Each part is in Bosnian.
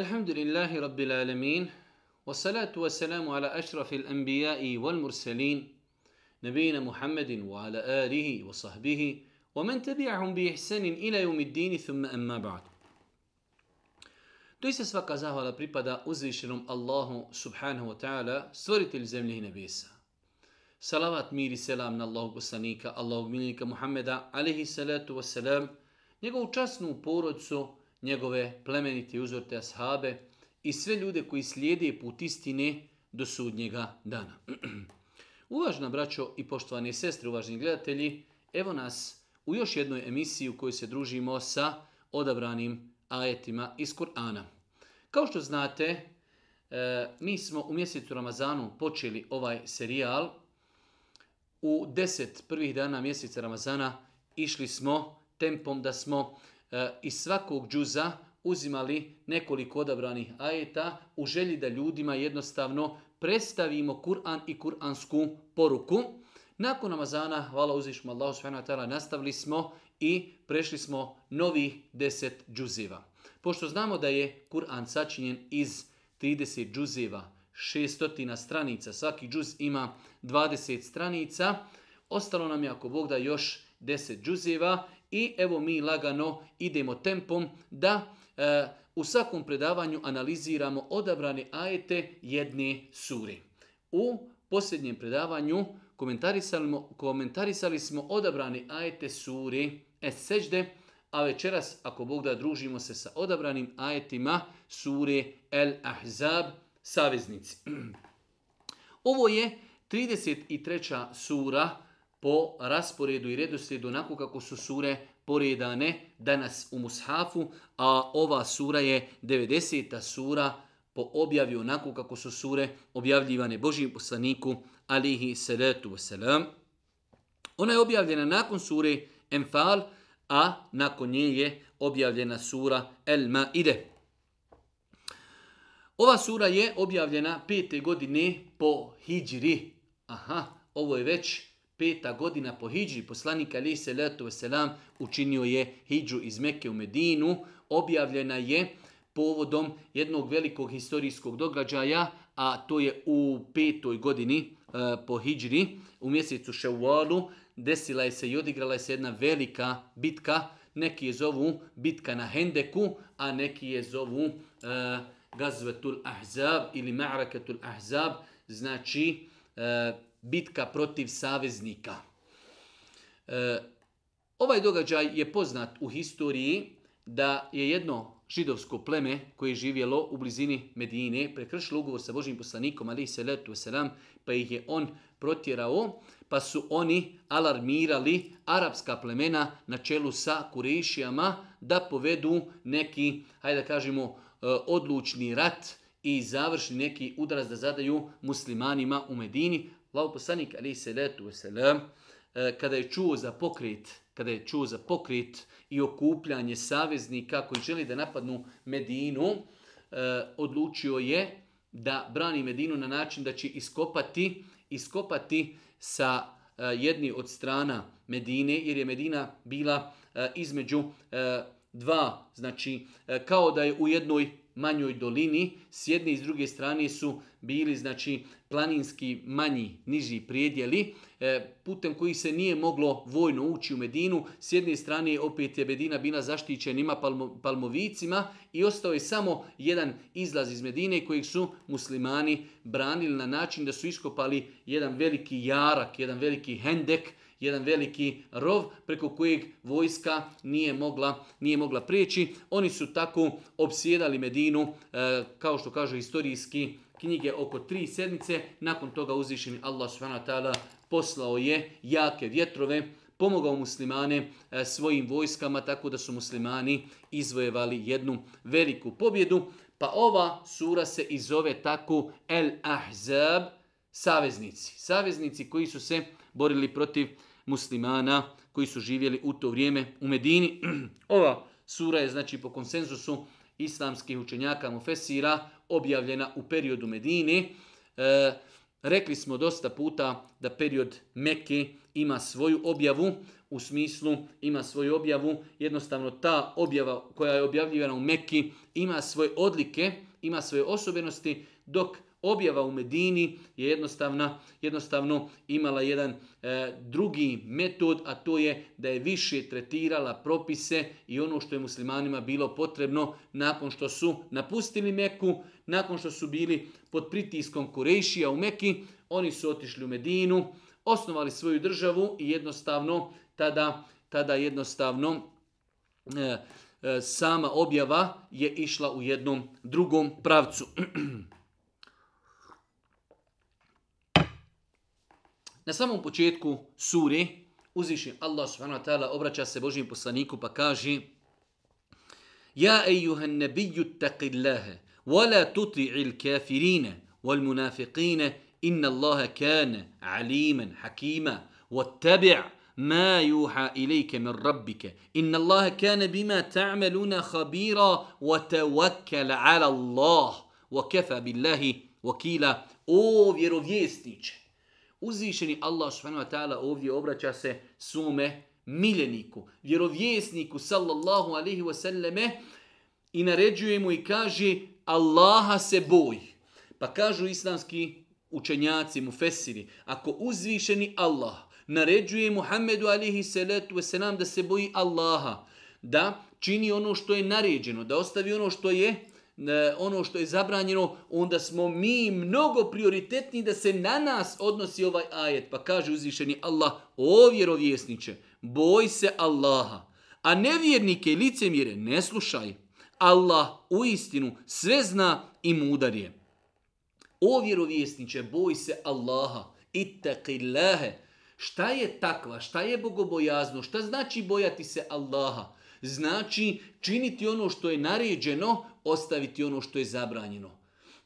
الحمد لله رب العالمين والصلاة والسلام على أشرف الأنبياء والمرسلين نبينا محمد وعلى آله وصحبه ومن تبعهم بإحسان إلى يوم الدين ثم أما بعد Doista svaka zahvala pripada uzvišenom Allahu subhanahu wa ta'ala, stvoritelj zemlje i nebesa. Salavat, mir i selam na Allahog poslanika, Allahog miljenika Muhammeda, alaihi salatu wa salam, njegovu časnu porodcu, njegove plemenite i uzorte ashabe i sve ljude koji slijede put istine do sudnjega dana. Uvažna braćo i poštovane sestre, uvažni gledatelji, evo nas u još jednoj emisiji u kojoj se družimo sa odabranim ajetima iz Kur'ana. Kao što znate, e, mi smo u mjesecu Ramazanu počeli ovaj serijal. U deset prvih dana mjeseca Ramazana išli smo tempom da smo E, iz svakog džuza uzimali nekoliko odabranih ajeta u želji da ljudima jednostavno predstavimo Kur'an i kur'ansku poruku. Nakon Ramazana, hvala uzvišmu Allahu s.w.t. nastavili smo i prešli smo novi deset džuzeva. Pošto znamo da je Kur'an sačinjen iz 30 džuzeva, 600 stranica, svaki džuz ima 20 stranica, ostalo nam je ako Bog da još 10 džuzeva I evo mi lagano idemo tempom da e, u svakom predavanju analiziramo odabrane ajete jedne suri. U posljednjem predavanju komentarisali smo, komentarisali smo odabrane ajete suri Es-Seđde, a večeras ako Bog da družimo se sa odabranim ajetima suri El-Ahzab, saveznici. Ovo je 33. sura Es-Seđde po rasporedu i redoslijedu onako kako su sure poredane danas u Mushafu, a ova sura je 90. sura po objavi onako kako su sure objavljivane Božijem poslaniku alihi salatu wasalam. Ona je objavljena nakon sure Enfal, a nakon nje je objavljena sura El Maide. Ova sura je objavljena pete godine po Hidžri. Aha, ovo je već peta godina po hijđri poslanika ali se letu selam učinio je hijđu iz Mekke u Medinu objavljena je povodom jednog velikog historijskog događaja a to je u petoj godini e, po hijđri u mjesecu Ševalu desila je se i odigrala je se jedna velika bitka neki je zovu bitka na Hendeku a neki je zovu e, Gazvetul Ahzab ili Ma'raketul Ahzab znači e, bitka protiv saveznika. E, ovaj događaj je poznat u historiji da je jedno židovsko pleme koje je živjelo u blizini Medine prekršilo ugovor sa Božim poslanikom Ali se letu selam pa ih je on protjerao pa su oni alarmirali arapska plemena na čelu sa Kurešijama da povedu neki, hajde da kažemo, e, odlučni rat i završi neki udraz da zadaju muslimanima u Medini, Lauposanik ali se letu selam e, kada je čuo za pokret, kada je čuo za pokret i okupljanje saveznika koji želi da napadnu Medinu, e, odlučio je da brani Medinu na način da će iskopati, iskopati sa e, jedni od strana Medine jer je Medina bila između dva, znači e, kao da je u jednoj manjoj dolini, s jedne i s druge strane su bili znači planinski manji, niži prijedjeli, e, putem koji se nije moglo vojno ući u Medinu, s jedne strane opet je Medina bila zaštićenima palmo, palmovicima i ostao je samo jedan izlaz iz Medine kojeg su muslimani branili na način da su iskopali jedan veliki jarak, jedan veliki hendek, jedan veliki rov preko kojeg vojska nije mogla, nije mogla prijeći. Oni su tako obsjedali Medinu, e, kao što kaže istorijski knjige, oko tri sedmice. Nakon toga uzvišeni Allah s.w.t. poslao je jake vjetrove, pomogao muslimane e, svojim vojskama, tako da su muslimani izvojevali jednu veliku pobjedu. Pa ova sura se i zove tako El Ahzab, saveznici. Saveznici koji su se borili protiv uh, muslimana koji su živjeli u to vrijeme u Medini. Ova sura je znači po konsenzusu islamskih učenjaka Mufesira objavljena u periodu Medine. E, rekli smo dosta puta da period Mekke ima svoju objavu, u smislu ima svoju objavu, jednostavno ta objava koja je objavljivana u Mekki ima svoje odlike, ima svoje osobenosti, dok objava u Medini je jednostavna, jednostavno imala jedan e, drugi metod, a to je da je više tretirala propise i ono što je muslimanima bilo potrebno nakon što su napustili Meku, nakon što su bili pod pritiskom Kurejšija u Meki, oni su otišli u Medinu, osnovali svoju državu i jednostavno tada, tada jednostavno e, e, sama objava je išla u jednom drugom pravcu. Na samom početku sure uzviši Allah subhanahu wa ta'ala obraća se Božijem poslaniku pa kaže Ja ejuhan nebiju taqillaha ولا تطع الكافرين والمنافقين إن الله كان عليما حكيما واتبع ما يوحى إليك من ربك إن الله كان بما تعملون خبيرا وتوكل على الله وكفى بالله وكيلا أو vjerovjesniče uzvišeni Allah subhanahu wa ta'ala ovdje obraća se svome miljeniku, vjerovjesniku sallallahu alaihi wa selleme i naređuje mu i kaže Allaha se boj. Pa kažu islamski učenjaci mu fesiri, ako uzvišeni Allah naređuje Muhammedu alaihi salatu wa selam da se boji Allaha, da čini ono što je naređeno, da ostavi ono što je ono što je zabranjeno, onda smo mi mnogo prioritetni da se na nas odnosi ovaj ajet. Pa kaže uzvišeni Allah, o vjerovjesniče, boj se Allaha, a nevjernike i licemire ne slušaj. Allah u istinu sve zna i mudar je. O vjerovjesniče, boj se Allaha, ittaqillahe. Šta je takva, šta je bogobojazno, šta znači bojati se Allaha? Znači činiti ono što je naređeno, ostaviti ono što je zabranjeno.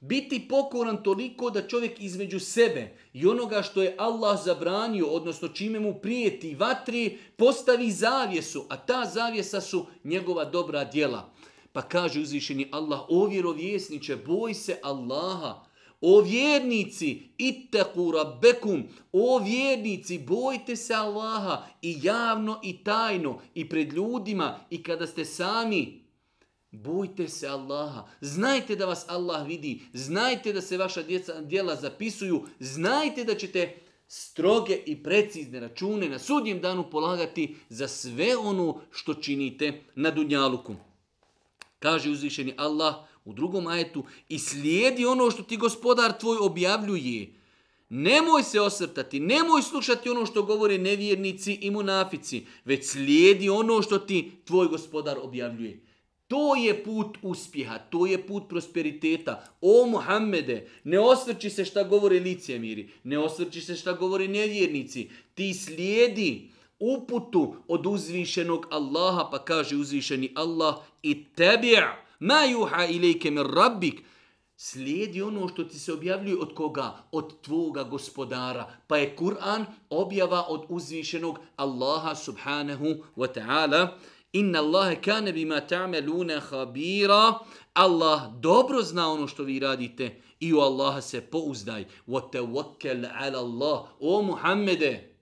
Biti pokoran toliko da čovjek između sebe i onoga što je Allah zabranio, odnosno čime mu prijeti vatri, postavi zavjesu, a ta zavjesa su njegova dobra djela. Pa kaže uzvišeni Allah, o vjerovjesniće, boj se Allaha, o vjernici, itteku rabbekum, o vjernici, bojte se Allaha i javno i tajno i pred ljudima i kada ste sami, Bojte se Allaha. Znajte da vas Allah vidi. Znajte da se vaša djeca, djela zapisuju. Znajte da ćete stroge i precizne račune na sudnjem danu polagati za sve ono što činite na dunjaluku. Kaže uzvišeni Allah u drugom ajetu i slijedi ono što ti gospodar tvoj objavljuje. Nemoj se osrtati, nemoj slušati ono što govore nevjernici i munafici, već slijedi ono što ti tvoj gospodar objavljuje. To je put uspjeha, to je put prosperiteta. O Muhammede, ne osvrći se šta govore licemiri, ne osvrći se šta govore nevjernici. Ti slijedi uputu od uzvišenog Allaha, pa kaže uzvišeni Allah i tebi'a ma juha ilike mir rabbik. Slijedi ono što ti se objavljuje od koga? Od tvoga gospodara. Pa je Kur'an objava od uzvišenog Allaha subhanahu wa ta'ala. Inna Allahe kane bima ta'me lune habira. Allah dobro zna ono što vi radite i u Allaha se pouzdaj. Wa tawakkal ala Allah. O Muhammede,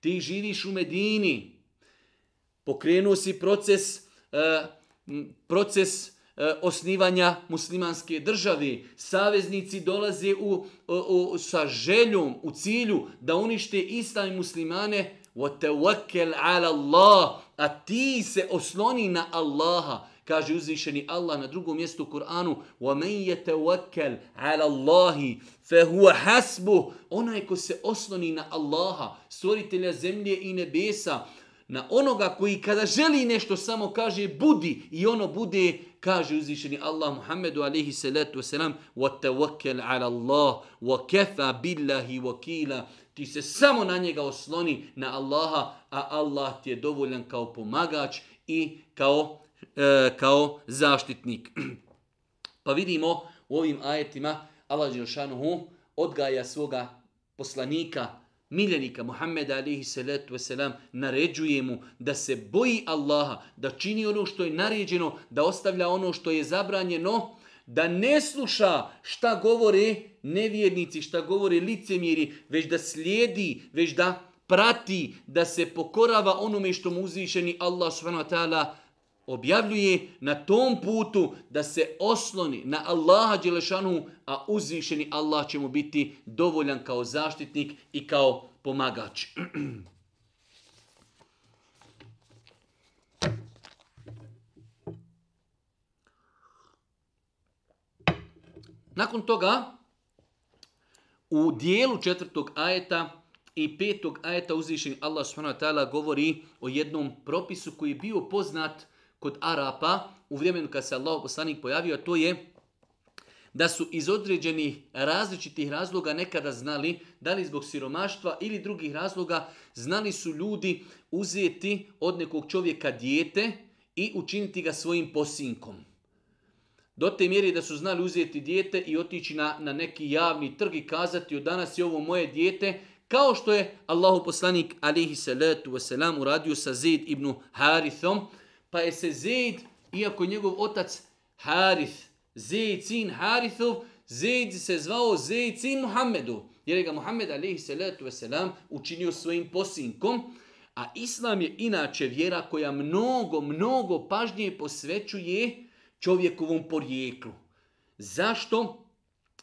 ti živiš u Medini. Pokrenuo si proces, uh, proces eh, osnivanja muslimanske države. Saveznici dolaze u, u, u, sa željom, u cilju da unište islam i muslimane وتوكل على الله a ti se osloni na Allaha kaže uzvišeni Allah na drugom mjestu u Kur'anu ومن يتوكل على الله فهو حسبه onaj ko se osloni na Allaha stvoritelja zemlje i nebesa na onoga koji kada želi nešto samo kaže budi i ono bude kaže uzvišeni Allah Muhammedu alejhi salatu vesselam wa tawakkal ala Allah wa kafa billahi wakila Ti se samo na njega osloni, na Allaha, a Allah ti je dovoljan kao pomagač i kao, e, kao zaštitnik. pa vidimo u ovim ajetima Allah Đelšanuhu odgaja svoga poslanika, miljenika Muhammeda alihi salatu wasalam, naređuje mu da se boji Allaha, da čini ono što je naređeno, da ostavlja ono što je zabranjeno, da ne sluša šta govori nevjernici, šta govore licemjeri, već da slijedi, već da prati, da se pokorava onome što mu uzvišeni Allah s.w.t. objavljuje na tom putu da se osloni na Allaha Đelešanu, a uzvišeni Allah će mu biti dovoljan kao zaštitnik i kao pomagač. Nakon toga, U dijelu četvrtog ajeta i petog ajeta uzvišen Allah s.w.t. govori o jednom propisu koji je bio poznat kod Arapa u vremenu kad se Allah poslanik pojavio, to je da su iz određenih različitih razloga nekada znali, da li zbog siromaštva ili drugih razloga, znali su ljudi uzeti od nekog čovjeka dijete i učiniti ga svojim posinkom do te mjeri da su znali uzeti dijete i otići na, na neki javni trg i kazati od danas je ovo moje dijete, kao što je Allahu poslanik alihi salatu wasalam uradio sa Zid ibn Harithom, pa je se Zid, iako njegov otac Harith, Zid sin Harithov, Zid se zvao Zid sin Muhammedu, jer je ga Muhammed alihi salatu wasalam učinio svojim posinkom, a Islam je inače vjera koja mnogo, mnogo pažnje posvećuje Muhammedu, čovjekovom porijeklu. Zašto?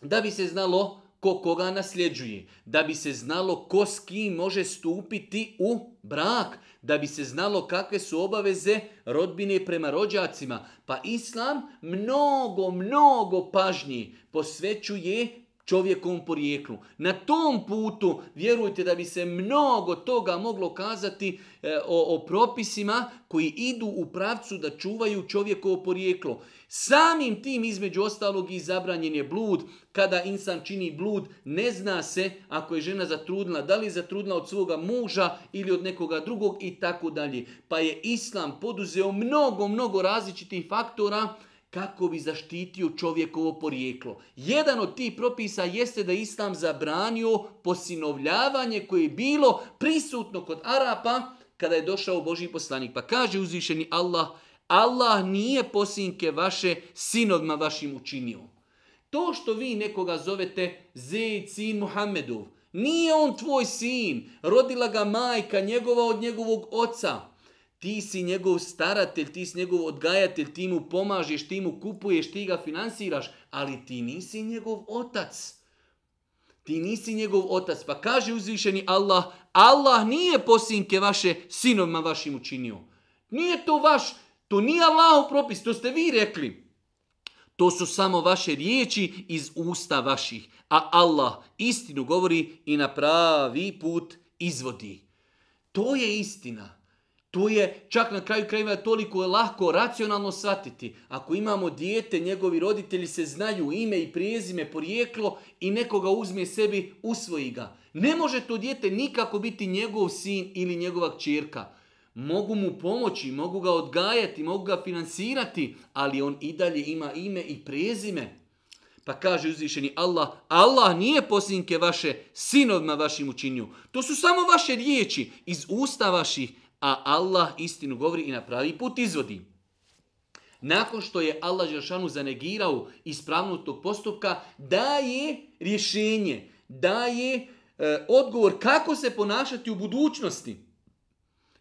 Da bi se znalo ko koga nasljeđuje, da bi se znalo ko s kim može stupiti u brak, da bi se znalo kakve su obaveze rodbine prema rođacima. Pa islam mnogo, mnogo pažnji posvećuje čovjekovom porijeklu. Na tom putu vjerujte da bi se mnogo toga moglo kazati e, o, o propisima koji idu u pravcu da čuvaju čovjekovo porijeklo. Samim tim između ostalog i zabranjen je blud. Kada insan čini blud, ne zna se ako je žena zatrudna, da li je zatrudna od svoga muža ili od nekoga drugog i tako dalje. Pa je islam poduzeo mnogo, mnogo različitih faktora koji kako bi zaštitio čovjekovo porijeklo. Jedan od tih propisa jeste da Islam zabranio posinovljavanje koje je bilo prisutno kod Arapa kada je došao Boži poslanik. Pa kaže uzvišeni Allah, Allah nije posinke vaše sinovima vašim učinio. To što vi nekoga zovete Zeid sin Muhammedov, nije on tvoj sin, rodila ga majka njegova od njegovog oca. Ti si njegov staratelj, ti si njegov odgajatelj, ti mu pomažeš, ti mu kupuješ, ti ga finansiraš, ali ti nisi njegov otac. Ti nisi njegov otac. Pa kaže uzvišeni Allah, Allah nije posinke vaše sinovima vašim učinio. Nije to vaš, to nije Allahov propis, to ste vi rekli. To su samo vaše riječi iz usta vaših. A Allah istinu govori i na pravi put izvodi. To je istina. To je čak na kraju krajeva toliko lahko racionalno shvatiti. Ako imamo dijete, njegovi roditelji se znaju ime i prijezime, porijeklo i nekoga uzme sebi, usvoji ga. Ne može to dijete nikako biti njegov sin ili njegova čirka. Mogu mu pomoći, mogu ga odgajati, mogu ga finansirati, ali on i dalje ima ime i prijezime. Pa kaže uzvišeni Allah, Allah nije posljednike vaše sinovima vašim učinju. To su samo vaše riječi iz usta vaših, a Allah istinu govori i na pravi put izvodi. Nakon što je Allah Žešanu zanegirao ispravnog tog postupka, daje rješenje, daje e, odgovor kako se ponašati u budućnosti.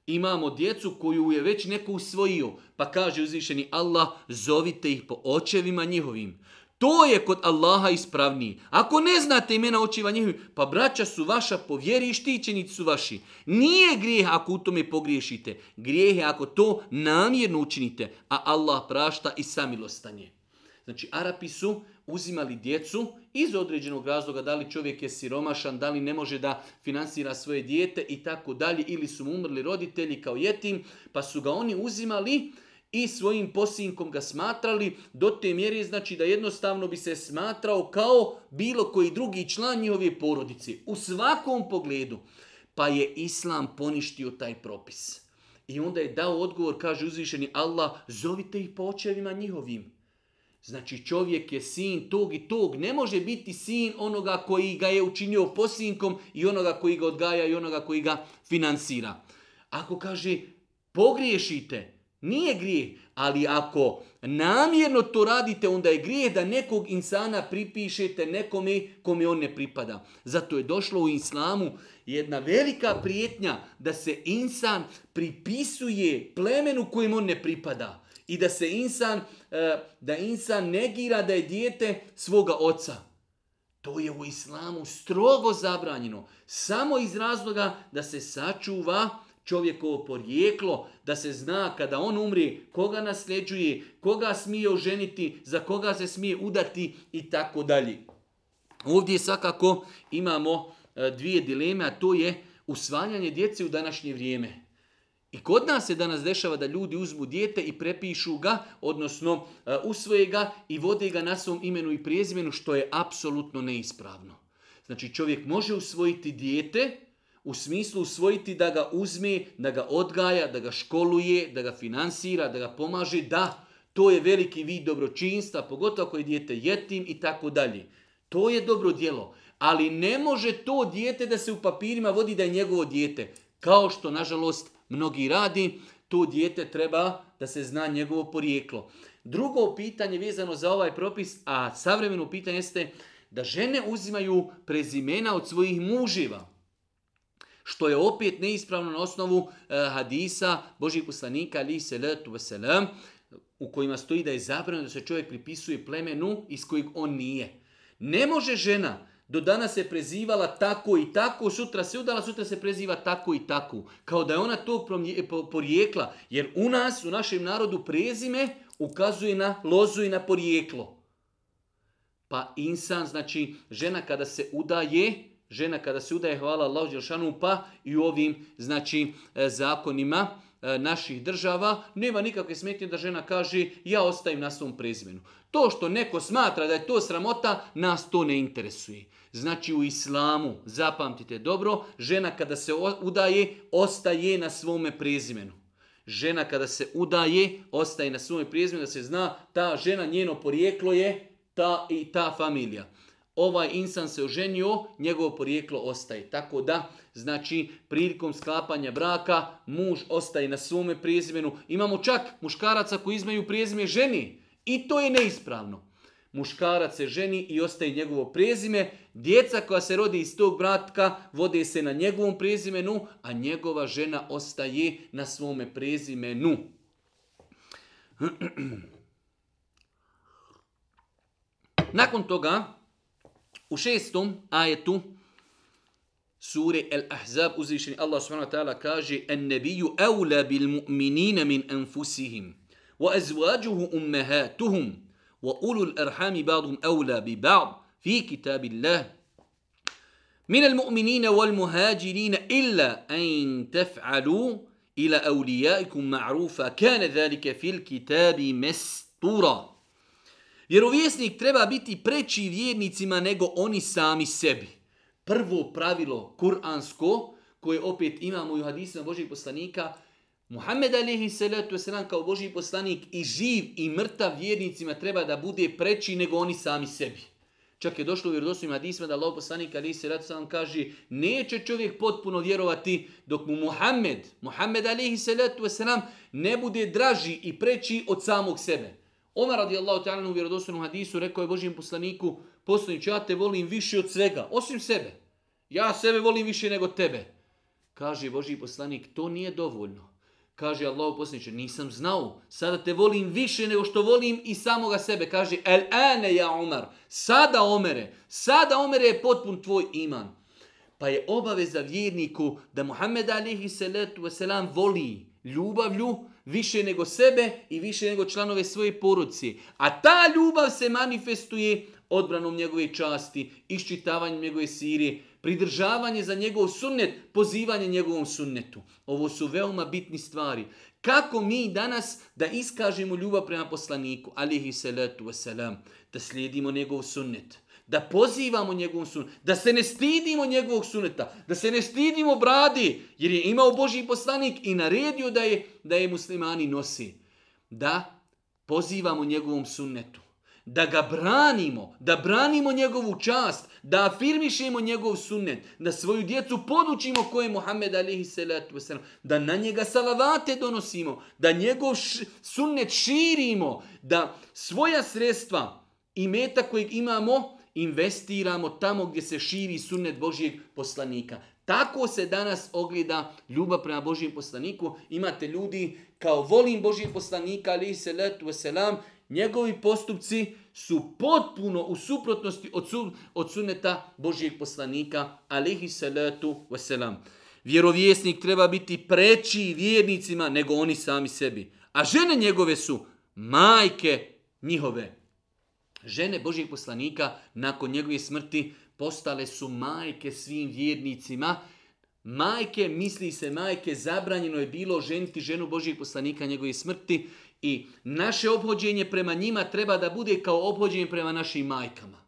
Imamo djecu koju je već neko usvojio, pa kaže uzvišeni Allah, zovite ih po očevima njihovim. To je kod Allaha ispravniji. Ako ne znate imena očiva njihovi, pa braća su vaša po vjeri i štićenici su vaši. Nije grijeh ako u tome pogriješite. Grijeh je ako to namjerno učinite, a Allah prašta i samilostanje. Znači, Arapi su uzimali djecu iz određenog razloga, da li čovjek je siromašan, da li ne može da finansira svoje dijete i tako dalje, ili su mu umrli roditelji kao jetim, pa su ga oni uzimali, i svojim posinkom ga smatrali do te mjere znači da jednostavno bi se smatrao kao bilo koji drugi član njihove porodice u svakom pogledu pa je islam poništio taj propis i onda je dao odgovor kaže uzvišeni Allah zovite ih po očevima njihovim Znači čovjek je sin tog i tog, ne može biti sin onoga koji ga je učinio posinkom i onoga koji ga odgaja i onoga koji ga finansira. Ako kaže pogriješite, Nije grijeh, ali ako namjerno to radite, onda je grijeh da nekog insana pripišete nekome kome on ne pripada. Zato je došlo u islamu jedna velika prijetnja da se insan pripisuje plemenu kojim on ne pripada. I da se insan, e, da insan negira da je dijete svoga oca. To je u islamu strogo zabranjeno. Samo iz razloga da se sačuva insan čovjekovo porijeklo, da se zna kada on umri, koga nasljeđuje, koga smije oženiti, za koga se smije udati i tako dalje. Ovdje svakako imamo e, dvije dileme, a to je usvajanje djece u današnje vrijeme. I kod nas se danas dešava da ljudi uzmu dijete i prepišu ga, odnosno e, usvoje ga i vode ga na svom imenu i prijezimenu, što je apsolutno neispravno. Znači čovjek može usvojiti dijete, U smislu usvojiti da ga uzme, da ga odgaja, da ga školuje, da ga finansira, da ga pomaže. Da, to je veliki vid dobročinstva, pogotovo ako je dijete jetim i tako dalje. To je dobro dijelo. Ali ne može to dijete da se u papirima vodi da je njegovo dijete. Kao što, nažalost, mnogi radi, to dijete treba da se zna njegovo porijeklo. Drugo pitanje vezano za ovaj propis, a savremeno pitanje jeste da žene uzimaju prezimena od svojih muževa što je opet neispravno na osnovu uh, hadisa Božih poslanika ali se letu veselam u kojima stoji da je zabrano da se čovjek pripisuje plemenu iz kojeg on nije. Ne može žena do danas se prezivala tako i tako, sutra se udala, sutra se preziva tako i tako. Kao da je ona to porijekla. Jer u nas, u našem narodu, prezime ukazuje na lozu i na porijeklo. Pa insan, znači žena kada se udaje, žena kada se udaje hvala Allahu Đelšanu, pa i u ovim znači, e, zakonima e, naših država, nema nikakve smetnje da žena kaže ja ostajem na svom prezimenu. To što neko smatra da je to sramota, nas to ne interesuje. Znači u islamu, zapamtite dobro, žena kada se udaje, ostaje na svome prezimenu. Žena kada se udaje, ostaje na svome prezimenu, da se zna ta žena, njeno porijeklo je ta i ta familija ovaj insan se oženio, njegovo porijeklo ostaje. Tako da, znači, prilikom sklapanja braka, muž ostaje na svome prijezimenu. Imamo čak muškaraca koji izmeju prijezime ženi. I to je neispravno. Muškarac se ženi i ostaje njegovo prijezime. Djeca koja se rodi iz tog bratka vode se na njegovom prijezimenu, a njegova žena ostaje na svome prijezimenu. Nakon toga, U šestom ajetu sure El ahzab uzvišeni Allah subhanahu wa ta'ala kaže en nebiju evla bil mu'minina min enfusihim wa azwajuhu ummehatuhum wa ulul arhami ba'dum evla bi ba'd fi kitabi kitabillah من المؤمنين والمهاجرين إلا أن تفعلوا إلى أوليائكم معروفا كان ذلك في الكتاب مستورا Vjerovjesnik treba biti preći vjernicima nego oni sami sebi. Prvo pravilo kuransko, koje opet imamo u hadisima Božih poslanika, Muhammed alihi salatu wasalam kao Božji poslanik i živ i mrtav vjernicima treba da bude preći nego oni sami sebi. Čak je došlo u vjerovostnim hadisima da Allah poslanik alihi salatu wasalam kaže neće čovjek potpuno vjerovati dok mu Muhammed, Muhammed alihi salatu wasalam ne bude draži i preći od samog sebe. Omar radijallahu ta'ala u vjerodostojnom hadisu rekao je Božijem poslaniku, poslanič, ja te volim više od svega, osim sebe. Ja sebe volim više nego tebe. Kaže Božiji poslanik, to nije dovoljno. Kaže Allahu poslaniče, nisam znao, sada te volim više nego što volim i samoga sebe. Kaže, el ene ja Omar, sada Omere, sada Omere je potpun tvoj iman. Pa je obaveza vjerniku da Muhammed alihi salatu wasalam voli ljubavlju, ljubav, više nego sebe i više nego članove svoje poruci. A ta ljubav se manifestuje odbranom njegove časti, iščitavanjem njegove sirije, pridržavanje za njegov sunnet, pozivanje njegovom sunnetu. Ovo su veoma bitni stvari. Kako mi danas da iskažemo ljubav prema poslaniku, alihi salatu wasalam, da slijedimo njegov sunnet? da pozivamo njegovom sunetu, da se ne stidimo njegovog suneta, da se ne stidimo bradi, jer je imao Boži poslanik i naredio da je, da je muslimani nosi. Da pozivamo njegovom sunnetu, da ga branimo, da branimo njegovu čast, da afirmišemo njegov sunnet, da svoju djecu podučimo ko je Muhammed alihi salatu wasalam, da na njega salavate donosimo, da njegov sunnet širimo, da svoja sredstva i meta kojeg imamo, investiramo tamo gdje se širi sunnet Božijeg poslanika. Tako se danas ogleda ljubav prema Božijem poslaniku. Imate ljudi kao volim Božijeg poslanika, ali se let u selam, njegovi postupci su potpuno u suprotnosti od, su, od suneta Božijeg poslanika, alihi salatu wasalam. Vjerovjesnik treba biti preći vjernicima nego oni sami sebi. A žene njegove su majke njihove, žene Božijeg poslanika nakon njegove smrti postale su majke svim vjernicima. Majke, misli se majke, zabranjeno je bilo ženiti ženu Božijeg poslanika njegove smrti i naše obhođenje prema njima treba da bude kao obhođenje prema našim majkama.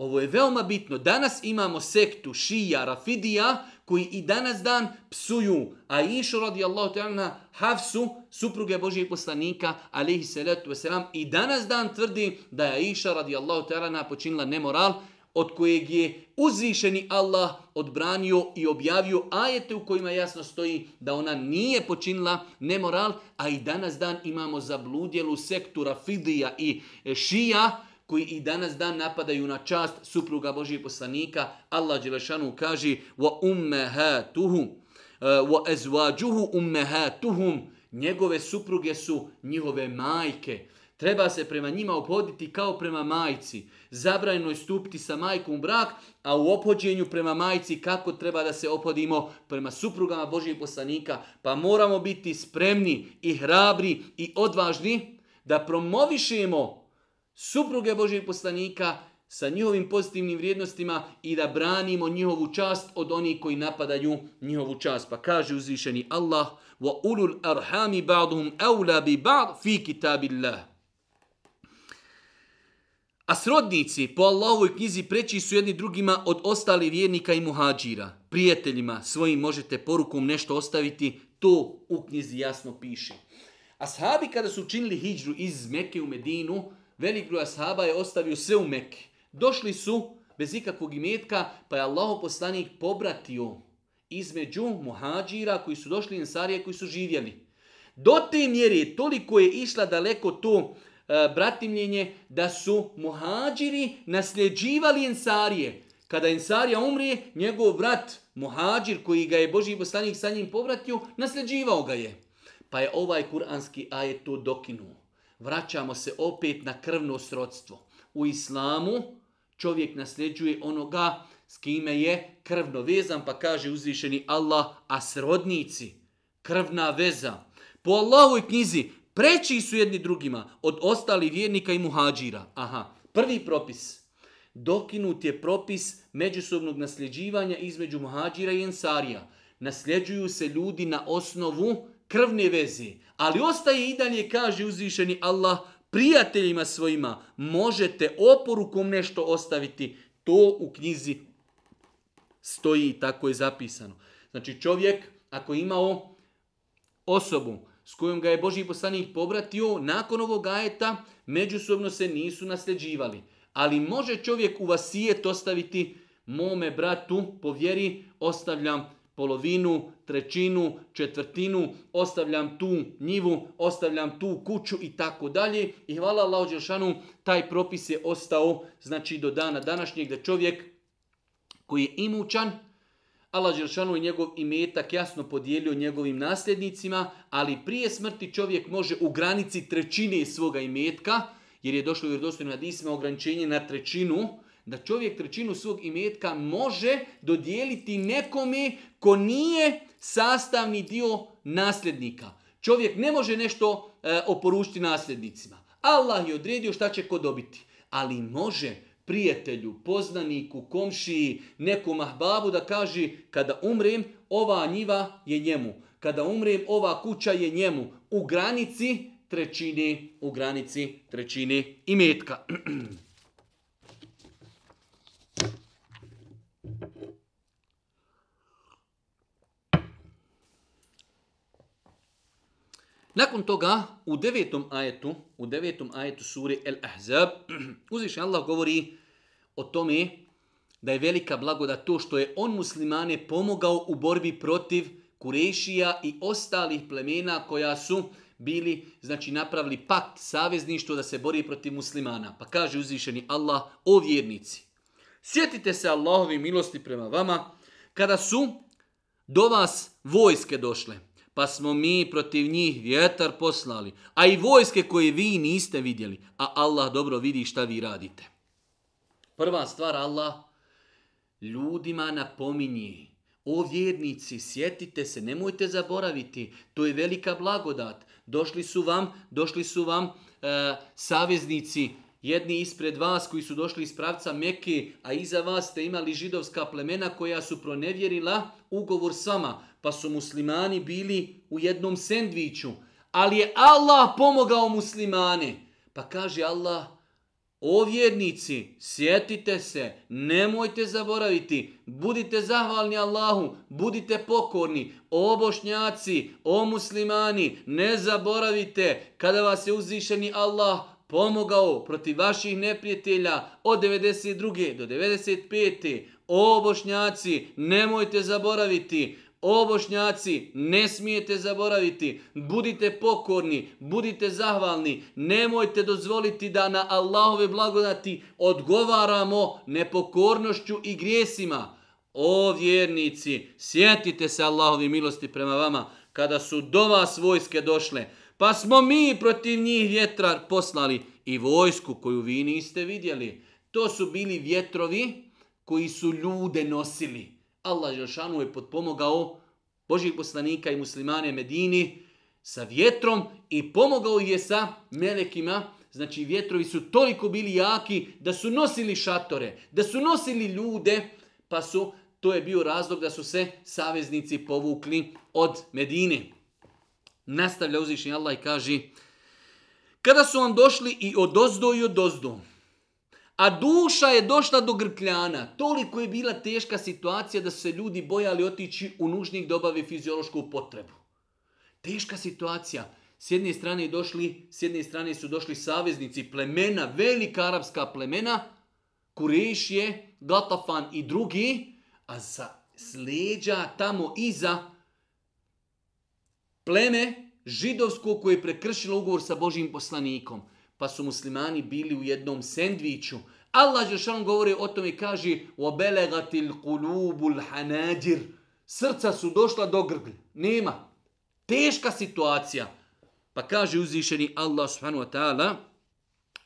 Ovo je veoma bitno. Danas imamo sektu šija, rafidija, koji i danas dan psuju a išu radi Allahu ta'ala Hafsu, supruge Božijeg poslanika, alaihi salatu wasalam, i danas dan tvrdi da je Aisha radi Allahu ta'ala počinila nemoral, od kojeg je uzvišeni Allah odbranio i objavio ajete u kojima jasno stoji da ona nije počinila nemoral, a i danas dan imamo zabludjelu sektu Rafidija i Šija, e, koji i danas dan napadaju na čast supruga Božijeg poslanika, Allah Đelešanu kaže wa ummehatuhum e, wa ezvađuhu ummehatuhum njegove supruge su njihove majke. Treba se prema njima obhoditi kao prema majci. Zabrajno je stupiti sa majkom u brak, a u opođenju prema majci kako treba da se opodimo prema suprugama Božijeg poslanika. Pa moramo biti spremni i hrabri i odvažni da promovišemo supruge Božih poslanika sa njihovim pozitivnim vrijednostima i da branimo njihovu čast od onih koji napadaju njihovu čast. Pa kaže uzvišeni Allah, wa ulul arhami ba'dhum awla bi ba'd fi kitabillah. A srodnici po Allahovoj knjizi preći su jedni drugima od ostali vjernika i muhađira. Prijateljima svojim možete porukom nešto ostaviti, to u knjizi jasno piše. Ashabi kada su učinili hijđru iz Mekke u Medinu, velik broj ashaba je ostavio sve u Mekke. Došli su bez ikakvog imetka, pa je Allah poslanik pobratio između muhađira koji su došli i ensarije koji su živjeli. Do te mjere toliko je išla daleko to e, bratimljenje da su muhađiri nasljeđivali ensarije. Kada ensarija umrije, njegov brat muhađir koji ga je Boži poslanik sa njim povratio, nasljeđivao ga je. Pa je ovaj kuranski ajet to dokinuo vraćamo se opet na krvno srodstvo. U islamu čovjek nasljeđuje onoga s kime je krvno vezan, pa kaže uzvišeni Allah, a srodnici, krvna veza. Po Allahovoj knjizi preći su jedni drugima od ostali vjernika i muhađira. Aha, prvi propis. Dokinut je propis međusobnog nasljeđivanja između muhađira i ensarija. Nasljeđuju se ljudi na osnovu krvne veze, ali ostaje i dalje, kaže uzvišeni Allah, prijateljima svojima možete oporukom nešto ostaviti, to u knjizi stoji i tako je zapisano. Znači čovjek, ako je imao osobu s kojom ga je Boži poslanik povratio, nakon ovog ajeta međusobno se nisu nasljeđivali. Ali može čovjek u vasijet ostaviti mome bratu, povjeri, ostavljam polovinu, trećinu, četvrtinu, ostavljam tu njivu, ostavljam tu kuću i tako dalje. I hvala Allahu Đelšanu, taj propis je ostao znači do dana današnjeg da čovjek koji je imućan, Allah Đelšanu je njegov imetak jasno podijelio njegovim nasljednicima, ali prije smrti čovjek može u granici trećine svoga imetka, jer je došlo u vjerovostojnim hadisima ograničenje na trećinu, da čovjek trećinu svog imetka može dodijeliti nekome ko nije sastavni dio nasljednika. Čovjek ne može nešto e, oporučiti nasljednicima. Allah je odredio šta će ko dobiti. Ali može prijatelju, poznaniku, komšiji, nekom ahbabu da kaže kada umrem, ova njiva je njemu. Kada umrem, ova kuća je njemu. U granici trećini, u granici trećini imetka. metka. Nakon toga u devetom ajetu, u devetom ajetu suri El Ahzab, uziš Allah govori o tome da je velika blagoda to što je on muslimane pomogao u borbi protiv Kurešija i ostalih plemena koja su bili, znači napravili pakt, savezništvo da se bori protiv muslimana. Pa kaže uzvišeni Allah o vjernici. Sjetite se Allahovi milosti prema vama kada su do vas vojske došle pa smo mi protiv njih vjetar poslali, a i vojske koje vi niste vidjeli, a Allah dobro vidi šta vi radite. Prva stvar Allah ljudima napominje, o vjernici, sjetite se, nemojte zaboraviti, to je velika blagodat, došli su vam, došli su vam e, saveznici, jedni ispred vas koji su došli iz pravca Mekke, a iza vas ste imali židovska plemena koja su pronevjerila ugovor s vama, pa su muslimani bili u jednom sendviću. Ali je Allah pomogao muslimane. Pa kaže Allah, o vjernici, sjetite se, nemojte zaboraviti, budite zahvalni Allahu, budite pokorni, o bošnjaci, o muslimani, ne zaboravite, kada vas je uzvišeni Allah pomogao protiv vaših neprijatelja od 92. do 95. O bošnjaci, nemojte zaboraviti, o bošnjaci, ne smijete zaboraviti, budite pokorni, budite zahvalni, nemojte dozvoliti da na Allahove blagodati odgovaramo nepokornošću i grijesima. O vjernici, sjetite se Allahovi milosti prema vama kada su do vas vojske došle, Pa smo mi protiv njih vjetra poslali i vojsku koju vi niste vidjeli. To su bili vjetrovi koji su ljude nosili. Allah Žešanu je potpomogao Božih poslanika i muslimane Medini sa vjetrom i pomogao je sa melekima. Znači vjetrovi su toliko bili jaki da su nosili šatore, da su nosili ljude, pa su, to je bio razlog da su se saveznici povukli od Medine nastavlja uzvišenje Allah i kaže Kada su vam došli i od ozdo i od ozdo, a duša je došla do grkljana, toliko je bila teška situacija da se ljudi bojali otići u nužnik da obave fiziološku potrebu. Teška situacija. S jedne strane, došli, s jedne strane su došli saveznici plemena, velika arapska plemena, Kurešije, Gatafan i drugi, a sa sleđa tamo iza, pleme židovsko koje je prekršilo ugovor sa Božim poslanikom. Pa su muslimani bili u jednom sendviću. Allah Žešan govori o tom i kaže وَبَلَغَتِ الْقُلُوبُ الْحَنَادِرِ Srca su došla do grglja. Nema. Teška situacija. Pa kaže uzvišeni Allah subhanahu wa ta'ala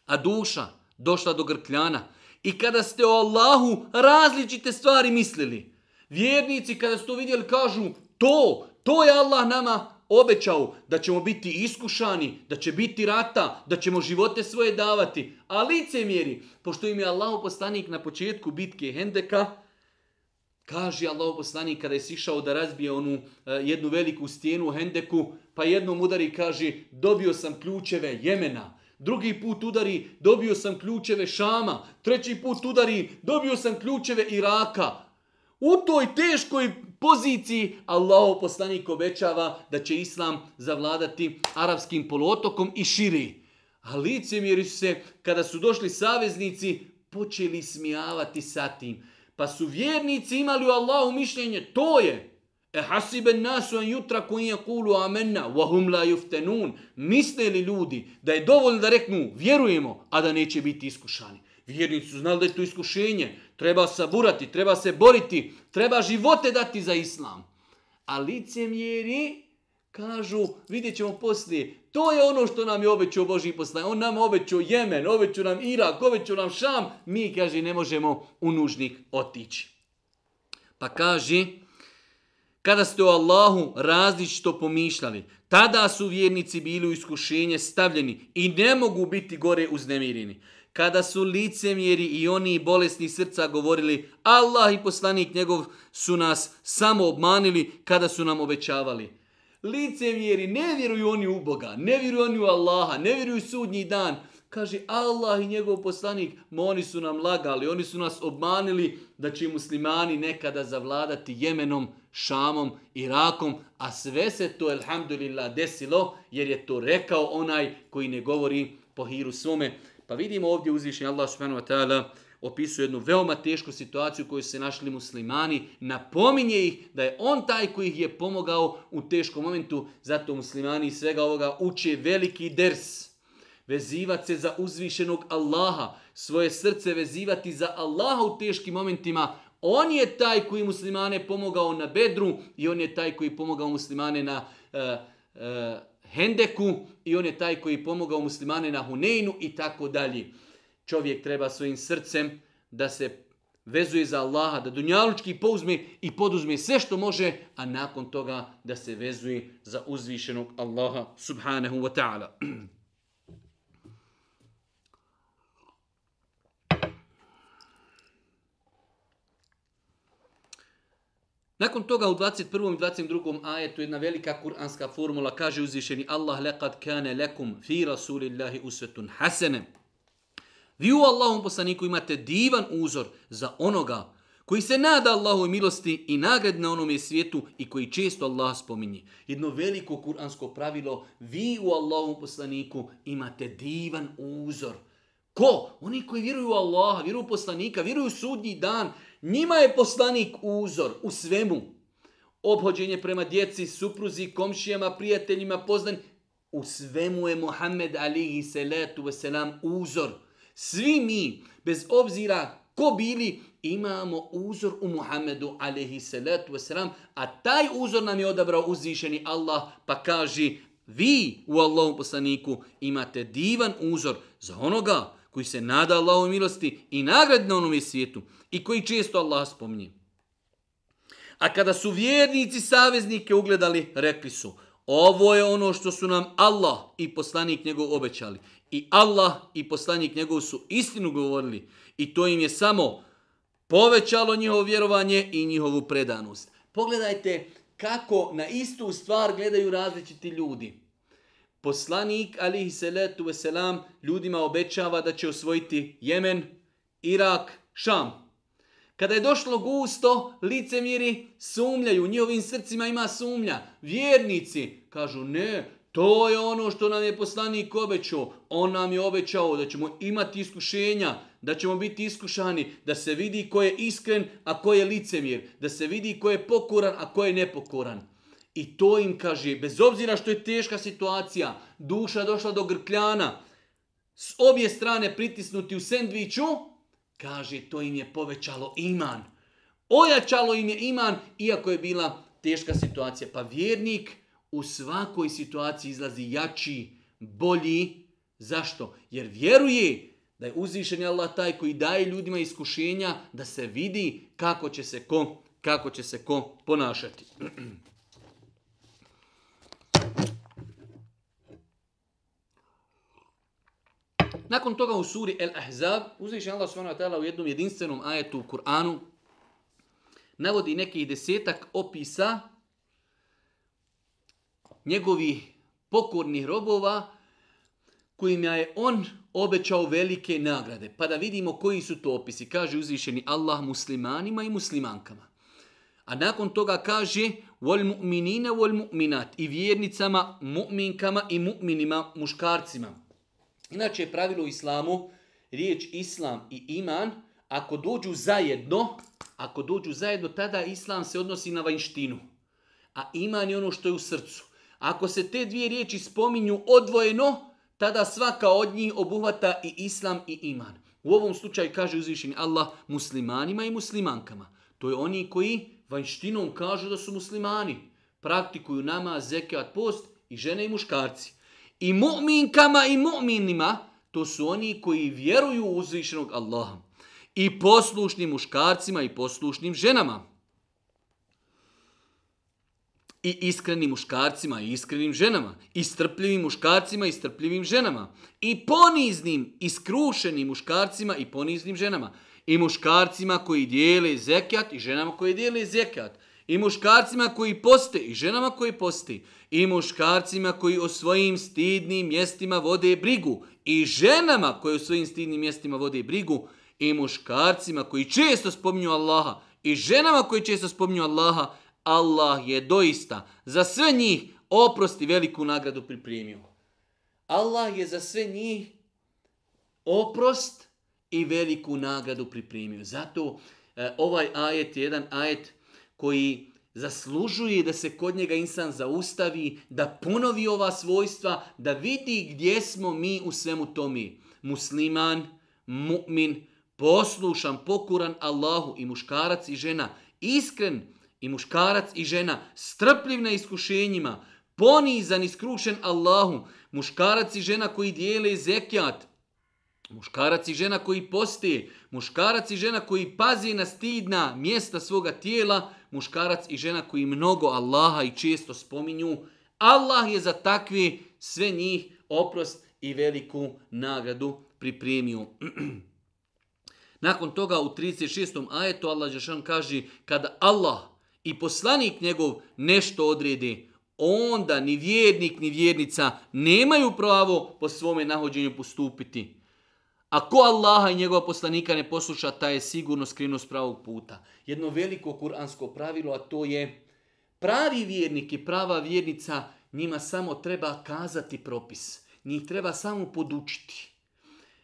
a duša došla do grkljana. I kada ste o Allahu različite stvari mislili, vjernici kada su to vidjeli kažu to, to je Allah nama obećao da ćemo biti iskušani, da će biti rata, da ćemo živote svoje davati. A licemjeri, pošto im je Allah poslanik na početku bitke Hendeka, kaže Allah poslanik kada je sišao da razbije onu eh, jednu veliku stijenu Hendeku, pa jednom udari kaže dobio sam ključeve Jemena. Drugi put udari, dobio sam ključeve Šama. Treći put udari, dobio sam ključeve Iraka. U toj teškoj poziciji Allah poslanik obećava da će Islam zavladati arapskim poluotokom i širi. A licemjeri su se, kada su došli saveznici, počeli smijavati sa tim. Pa su vjernici imali u Allahu mišljenje, to je. E hasibe nasu an jutra kun je kulu amenna, wahum la juftenun. Misle li ljudi da je dovoljno da reknu, vjerujemo, a da neće biti iskušani. Vjernici su znali da je to iskušenje treba saburati, treba se boriti, treba živote dati za islam. A licemjeri kažu, vidjet ćemo poslije, to je ono što nam je obećao Boži poslanje. On nam obećao Jemen, obećao nam Irak, obećao nam Šam. Mi, kaže, ne možemo u nužnik otići. Pa kaže, kada ste o Allahu različito pomišljali, tada su vjernici bili u iskušenje stavljeni i ne mogu biti gore uznemirjeni kada su licemjeri i oni bolesni srca govorili Allah i poslanik njegov su nas samo obmanili kada su nam obećavali. Licemjeri ne vjeruju oni u Boga, ne vjeruju oni u Allaha, ne vjeruju sudnji dan. Kaže Allah i njegov poslanik, ma oni su nam lagali, oni su nas obmanili da će muslimani nekada zavladati Jemenom, Šamom, Irakom, a sve se to, elhamdulillah, desilo, jer je to rekao onaj koji ne govori po hiru svome. Pa vidimo ovdje uzvišenje Allah subhanahu wa ta'ala opisuje jednu veoma tešku situaciju u kojoj su se našli muslimani, napominje ih da je on taj koji ih je pomogao u teškom momentu, zato muslimani iz svega ovoga uče veliki ders, vezivat se za uzvišenog Allaha, svoje srce vezivati za Allaha u teškim momentima, on je taj koji muslimane pomogao na bedru i on je taj koji pomogao muslimane na uh, uh, Hendeku i on je taj koji pomogao muslimane na Huneinu i tako dalje. Čovjek treba svojim srcem da se vezuje za Allaha, da dunjalučki pouzme i poduzme sve što može, a nakon toga da se vezuje za uzvišenog Allaha subhanahu wa ta'ala. Nakon toga u 21. i 22. ajetu jedna velika kuranska formula kaže uzvišeni Allah lekad kane lekum fi rasulillahi usvetun hasene. Vi u Allahom poslaniku imate divan uzor za onoga koji se nada Allahoj milosti i nagrad na onome svijetu i koji često Allah spominje. Jedno veliko kuransko pravilo, vi u Allahom poslaniku imate divan uzor. Ko? Oni koji vjeruju u Allaha, vjeruju u poslanika, vjeruju u sudnji dan, Njima je poslanik uzor u svemu. Obhođenje prema djeci, supruzi, komšijama, prijateljima, poznanj. U svemu je Muhammed alihi salatu wasalam uzor. Svi mi, bez obzira ko bili, imamo uzor u Muhammedu alihi salatu wasalam. A taj uzor nam je odabrao uzvišeni Allah pa kaže vi u Allahom poslaniku imate divan uzor za onoga koji koji se nada Allahovoj milosti i nagrade na onome svijetu i koji često Allah spominje. A kada su vjernici saveznike ugledali, rekli su, ovo je ono što su nam Allah i poslanik njegov obećali. I Allah i poslanik njegov su istinu govorili i to im je samo povećalo njihovo vjerovanje i njihovu predanost. Pogledajte kako na istu stvar gledaju različiti ljudi poslanik alihi salatu wasalam ljudima obećava da će osvojiti Jemen, Irak, Šam. Kada je došlo gusto, licemiri sumljaju, u njihovim srcima ima sumlja. Vjernici kažu ne, to je ono što nam je poslanik obećao. On nam je obećao da ćemo imati iskušenja, da ćemo biti iskušani, da se vidi ko je iskren, a ko je licemir, da se vidi ko je pokoran, a ko je nepokoran. I to im kaže, bez obzira što je teška situacija, duša došla do grkljana, s obje strane pritisnuti u sendviću, kaže, to im je povećalo iman. Ojačalo im je iman, iako je bila teška situacija. Pa vjernik u svakoj situaciji izlazi jači, bolji. Zašto? Jer vjeruje da je uzvišen Allah taj koji daje ljudima iskušenja da se vidi kako će se ko, kako će se ko ponašati. Nakon toga u suri El Ahzab, uzviše Allah s.w.t. u jednom jedinstvenom ajetu u Kur'anu, navodi neki desetak opisa njegovih pokornih robova, kojima je on obećao velike nagrade. Pa da vidimo koji su to opisi. Kaže uzvišeni Allah muslimanima i muslimankama. A nakon toga kaže vol mu'minina vol mu'minat i vjernicama, mu'minkama i mu'minima, muškarcima. Inače je pravilo u islamu riječ islam i iman, ako dođu zajedno, ako dođu zajedno, tada islam se odnosi na vanjštinu. A iman je ono što je u srcu. Ako se te dvije riječi spominju odvojeno, tada svaka od njih obuhvata i islam i iman. U ovom slučaju kaže uzvišeni Allah muslimanima i muslimankama. To je oni koji vanjštinom kažu da su muslimani. Praktikuju nama, zekijat, post i žene i muškarci. I mu'minkama i mu'minima, to su oni koji vjeruju u uzvišenog Allaha. I poslušnim muškarcima i poslušnim ženama. I iskrenim muškarcima i iskrenim ženama. I strpljivim muškarcima i strpljivim ženama. I poniznim i skrušenim muškarcima i poniznim ženama. I muškarcima koji dijele zekjat i ženama koji dijele zekjat i muškarcima koji poste i ženama koji poste i muškarcima koji o svojim stidnim mjestima vode brigu i ženama koji o svojim stidnim mjestima vode brigu i muškarcima koji često spominju Allaha i ženama koji često spominju Allaha Allah je doista za sve njih oprosti veliku nagradu pripremio. Allah je za sve njih oprost i veliku nagradu pripremio. Zato e, ovaj ajet je jedan ajet e, koji zaslužuje da se kod njega insan zaustavi, da ponovi ova svojstva, da vidi gdje smo mi u svemu tomi. Musliman, mu'min, poslušan, pokuran Allahu i muškarac i žena, iskren i muškarac i žena, strpljiv na iskušenjima, ponizan i skrušen Allahu, muškarac i žena koji dijele zekjat, muškarac i žena koji postije, muškarac i žena koji pazi na stidna mjesta svoga tijela, muškarac i žena koji mnogo Allaha i često spominju, Allah je za takvi sve njih oprost i veliku nagradu pripremio. Nakon toga u 36. ajetu Allah Žešan kaže kada Allah i poslanik njegov nešto odredi, onda ni vjernik ni vjernica nemaju pravo po svome nahođenju postupiti. A ko Allaha i njegova poslanika ne posluša, ta je sigurno skrinu s pravog puta. Jedno veliko kuransko pravilo, a to je pravi vjernik i prava vjernica, njima samo treba kazati propis. Njih treba samo podučiti.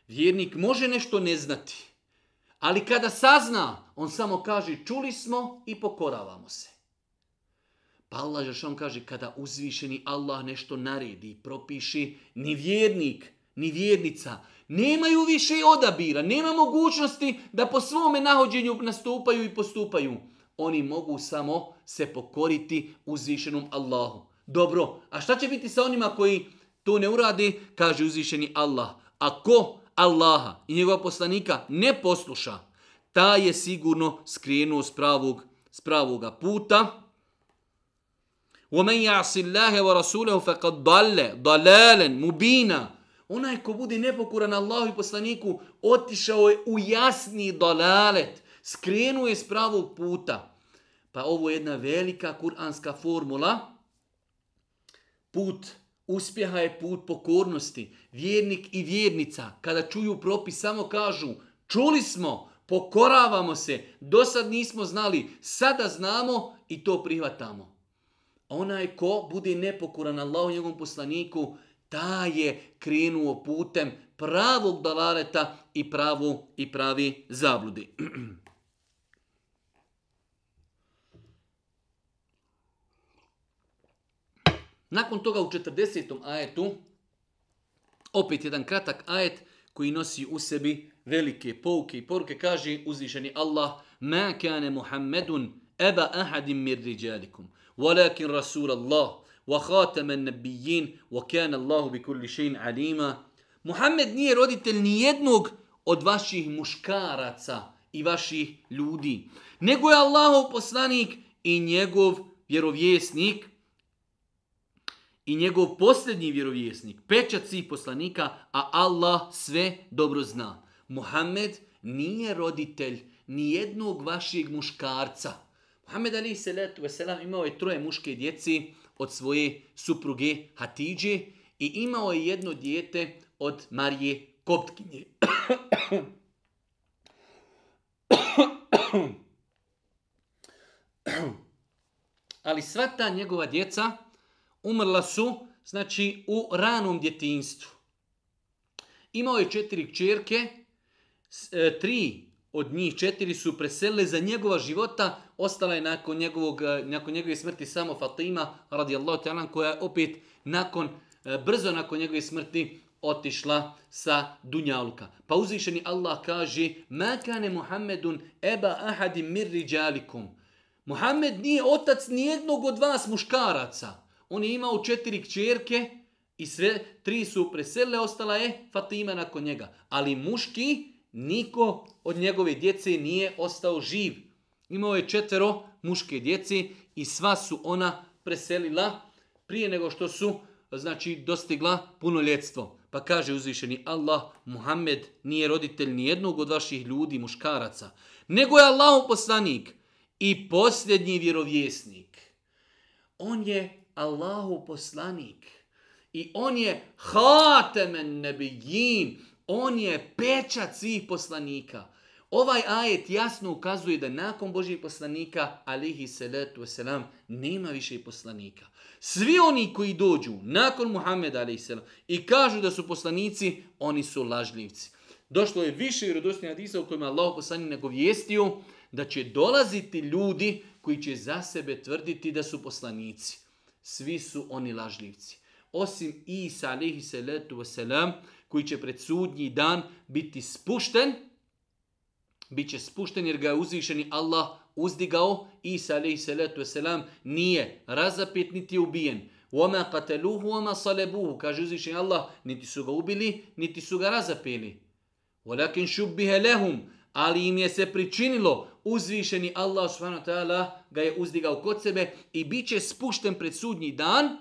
Vjernik može nešto ne znati, ali kada sazna, on samo kaže čuli smo i pokoravamo se. Pa Allah Žešan kaže kada uzvišeni Allah nešto naredi i propiši, ni vjernik, ni vjernica, Nemaju više odabira, nema mogućnosti da po svome nahođenju nastupaju i postupaju. Oni mogu samo se pokoriti uzvišenom Allahu. Dobro, a šta će biti sa onima koji to ne urade, kaže uzvišeni Allah. Ako Allaha i njegova poslanika ne posluša, ta je sigurno skrenuo s pravog, s pravog puta. وَمَنْ يَعْسِ اللَّهَ وَرَسُولَهُ فَقَدْ دَلَّ دَلَالًا مُبِينًا Onaj ko bude nepokuran Allahu i poslaniku, otišao je u jasni dolalet, skrenuo je s pravog puta. Pa ovo je jedna velika kuranska formula. Put uspjeha je put pokornosti. Vjernik i vjernica, kada čuju propis, samo kažu, čuli smo, pokoravamo se, do sad nismo znali, sada znamo i to prihvatamo. Onaj ko bude nepokuran Allahu i njegovom poslaniku, ta je krenuo putem pravog dalaleta i pravu i pravi zabludi. Nakon toga u 40. ajetu, opet jedan kratak ajet koji nosi u sebi velike pouke i poruke, kaže uzvišeni Allah, ma kane Muhammedun eba ahadim mir riđalikum, walakin rasul Allah, وخاتم النبيين وكان الله بكل شيء عليما محمد nije roditelj ni jednog od vaših muškaraca i vaših ljudi nego je Allahov poslanik i njegov vjerovjesnik i njegov posljednji vjerovjesnik pečat svih poslanika a Allah sve dobro zna Muhammed nije roditelj ni jednog vašeg muškarca Muhammed ali se letu selam imao je troje muške djeci od svoje supruge Hatidže i imao je jedno dijete od Marije Koptkinje. Ali sva ta njegova djeca umrla su znači u ranom djetinstvu. Imao je četiri kćerke, e, tri od njih četiri su preselile za njegova života, ostala je nakon, njegovog, eh, nakon njegove smrti samo Fatima radijallahu ta'ala koja je opet nakon, eh, brzo nakon njegove smrti otišla sa Dunjaluka. Pa uzvišeni Allah kaže Ma kane Muhammedun eba ahadim mir riđalikum. Muhammed nije otac nijednog od vas muškaraca. On je imao četiri kćerke i sve tri su preselile, ostala je Fatima nakon njega. Ali muški niko od njegove djece nije ostao živ. Imao je četvero muške djece i sva su ona preselila prije nego što su znači dostigla punoljetstvo. Pa kaže uzvišeni Allah, Muhammed nije roditelj ni jednog od vaših ljudi, muškaraca, nego je Allah poslanik i posljednji vjerovjesnik. On je Allahu poslanik i on je hatemen nebijin, On je pečat svih poslanika. Ovaj ajet jasno ukazuje da nakon Božih poslanika, alihi salatu wasalam, nema više poslanika. Svi oni koji dođu nakon Muhammeda, alihi salam, i kažu da su poslanici, oni su lažljivci. Došlo je više vjerodosti hadisa u kojima Allah poslani nagovijestio da će dolaziti ljudi koji će za sebe tvrditi da su poslanici. Svi su oni lažljivci. Osim Isa, alihi salatu wasalam, koji će pred sudnji dan biti spušten, bit će spušten jer ga je uzvišeni Allah uzdigao, Isa alaihi salatu wasalam nije razapet niti ubijen. Wama qataluhu wama salabuhu, kaže uzvišeni Allah, niti su ga ubili, niti su ga razapeli. Walakin shubbiha lahum, ali im je se pričinilo uzvišeni Allah subhanahu wa ta'ala ga je uzdigao kod sebe i bit će spušten pred sudnji dan,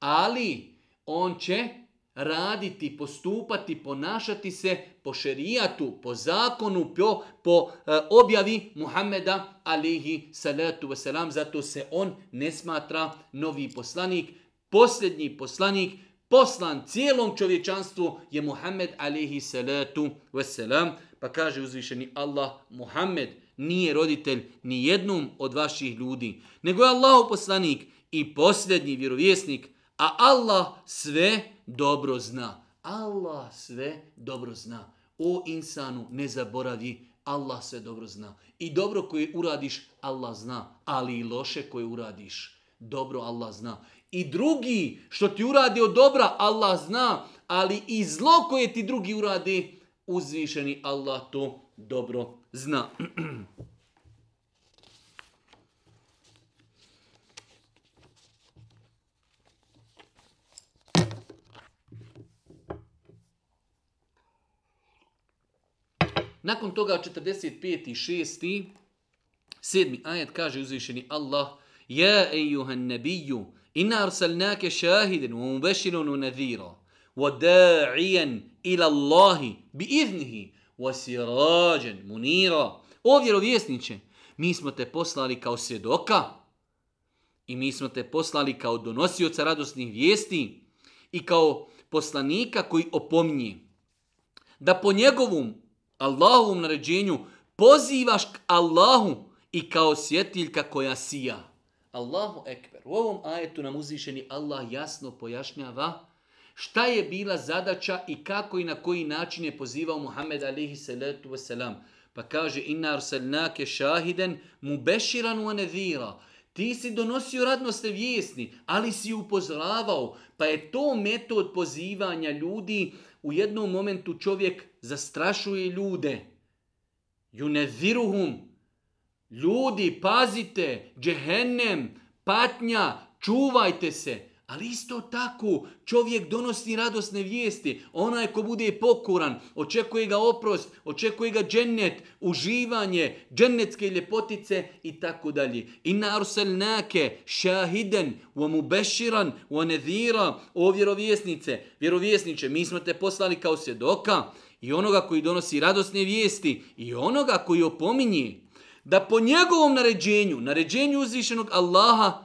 ali on će raditi, postupati, ponašati se po šerijatu, po zakonu, po, po e, objavi Muhammeda alihi salatu wasalam. Zato se on ne smatra novi poslanik, posljednji poslanik, poslan cijelom čovječanstvu je Muhammed alihi salatu wasalam. Pa kaže uzvišeni Allah Muhammed nije roditelj ni jednom od vaših ljudi, nego je Allah poslanik i posljednji vjerovjesnik, a Allah sve dobro zna. Allah sve dobro zna. O insanu, ne zaboravi, Allah sve dobro zna. I dobro koje uradiš, Allah zna. Ali i loše koje uradiš, dobro Allah zna. I drugi što ti uradi od dobra, Allah zna. Ali i zlo koje ti drugi uradi, uzvišeni Allah to dobro zna. Zna. Nakon toga 45. i 6. sedmi ajet kaže uzvišeni Allah Ja ejuhan nebiju inna arsalnake šahiden u mubešironu nadhira wa da'ijan ila Allahi bi iznihi wa sirađen munira O vjerovjesniće, mi smo te poslali kao svjedoka i mi smo te poslali kao donosioca radosnih vijesti i kao poslanika koji opominje da po njegovom Allahovom naređenju pozivaš k Allahu i kao svjetiljka koja sija. Allahu ekber. U ovom ajetu nam uzvišeni Allah jasno pojašnjava šta je bila zadaća i kako i na koji način je pozivao Muhammed alihi salatu wasalam. Pa kaže, inna arsalnake šahiden mu beširan u anedhira. Ti si donosio radnoste vijesni, ali si upozoravao. Pa je to metod pozivanja ljudi u jednom momentu čovjek zastrašuje ljude. Junezirhum. Ljudi, pazite, džehennem, patnja, čuvajte se. Ali isto tako, čovjek donosi radosne vijesti. Onaj ko bude pokoran, očekuje ga oprost, očekuje ga džennet, uživanje, džennetske ljepotice i tako dalje. Inna arselnake šahiden, wa mubeširan, wa nedhira, o vjerovjesnice. Vjerovjesniče, mi smo te poslali kao sjedoka i onoga koji donosi radosne vijesti i onoga koji opominje da po njegovom naređenju, naređenju uzvišenog Allaha,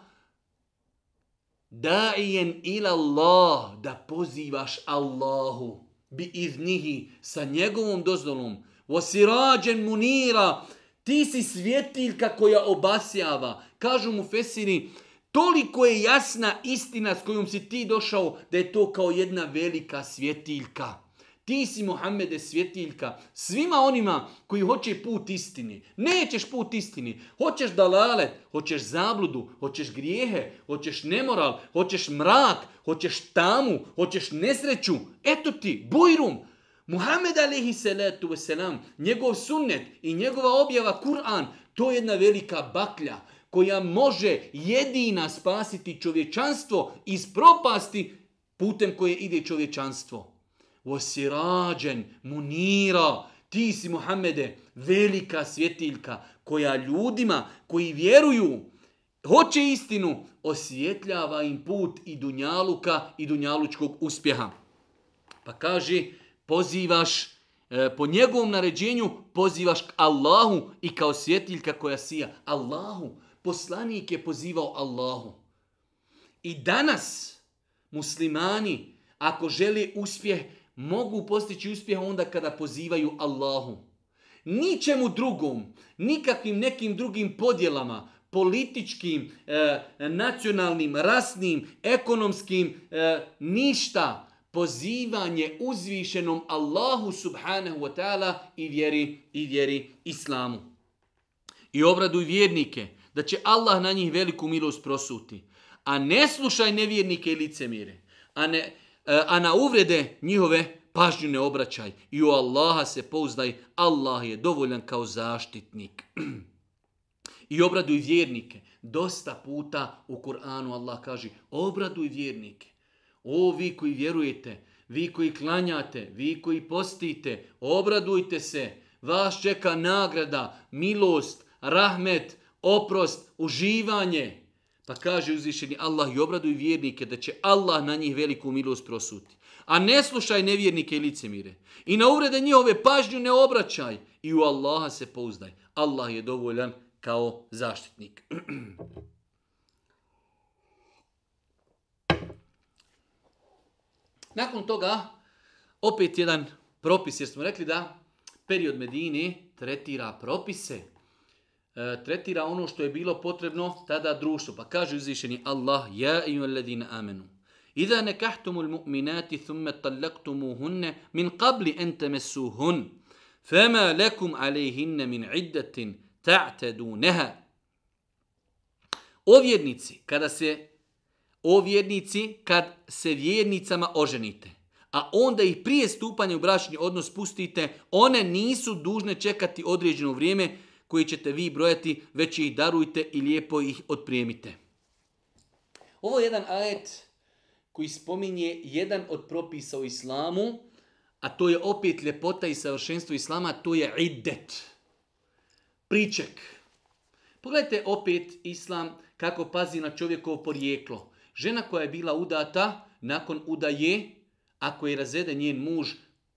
Da'ijen ila Allah, da pozivaš Allahu, bi iznihi sa njegovom dozvolom, wasirađen munira, ti si svjetiljka koja obasjava. Kažu mu Fesini, toliko je jasna istina s kojom si ti došao da je to kao jedna velika svjetiljka. Ti si Mohamede svjetiljka svima onima koji hoće put istini. Nećeš put istini. Hoćeš dalalet, hoćeš zabludu, hoćeš grijehe, hoćeš nemoral, hoćeš mrak, hoćeš tamu, hoćeš nesreću. Eto ti, bujrum. Muhammed alihi salatu wasalam, njegov sunnet i njegova objava Kur'an, to je jedna velika baklja koja može jedina spasiti čovječanstvo iz propasti putem koje ide čovječanstvo osirađen, munira, ti si Muhammede, velika svjetiljka koja ljudima koji vjeruju, hoće istinu, osvjetljava im put i dunjaluka i dunjalučkog uspjeha. Pa kaže, pozivaš, e, po njegovom naređenju, pozivaš k Allahu i kao svjetiljka koja sija. Allahu, poslanik je pozivao Allahu. I danas, muslimani, ako želi uspjeh, mogu postići uspjeh onda kada pozivaju Allahu. Ničemu drugom, nikakvim nekim drugim podjelama, političkim, e, nacionalnim, rasnim, ekonomskim, e, ništa pozivanje uzvišenom Allahu subhanahu wa ta'ala i vjeri i vjeri islamu. I obraduj vjernike da će Allah na njih veliku milost prosuti. A ne slušaj nevjernike i licemire. A ne, E, a na uvrede njihove pažnju ne obraćaj. I u Allaha se pouzdaj, Allah je dovoljan kao zaštitnik. I obraduj vjernike. Dosta puta u Kur'anu Allah kaže, obraduj vjernike. O vi koji vjerujete, vi koji klanjate, vi koji postite, obradujte se. Vas čeka nagrada, milost, rahmet, oprost, uživanje. Pa kaže uzvišeni Allah i obraduj vjernike da će Allah na njih veliku milost prosuti. A ne slušaj nevjernike i licemire. I na uvrede njihove pažnju ne obraćaj. I u Allaha se pouzdaj. Allah je dovoljan kao zaštitnik. Nakon toga, opet jedan propis, jer smo rekli da period Medine tretira propise. E, tretira ono što je bilo potrebno tada društvo. Pa kaže uzvišeni Allah, ja i u alledine amenu. Iza nekahtumu l-mu'minati thumme talaktumu hunne min qabli entemesu hun, fema lekum alejhinne min iddatin ta'tedu neha. O vjernici, kada se, o vjernici, kad se vjernicama oženite, a onda ih prije stupanja u brašni odnos pustite, one nisu dužne čekati određeno vrijeme, koje ćete vi brojati, već ih darujte i lijepo ih odprijemite. Ovo je jedan ajet koji spominje jedan od propisa u islamu, a to je opet ljepota i savršenstvo islama, to je idet. Priček. Pogledajte opet islam kako pazi na čovjekovo porijeklo. Žena koja je bila udata, nakon udaje, ako je razvede njen muž,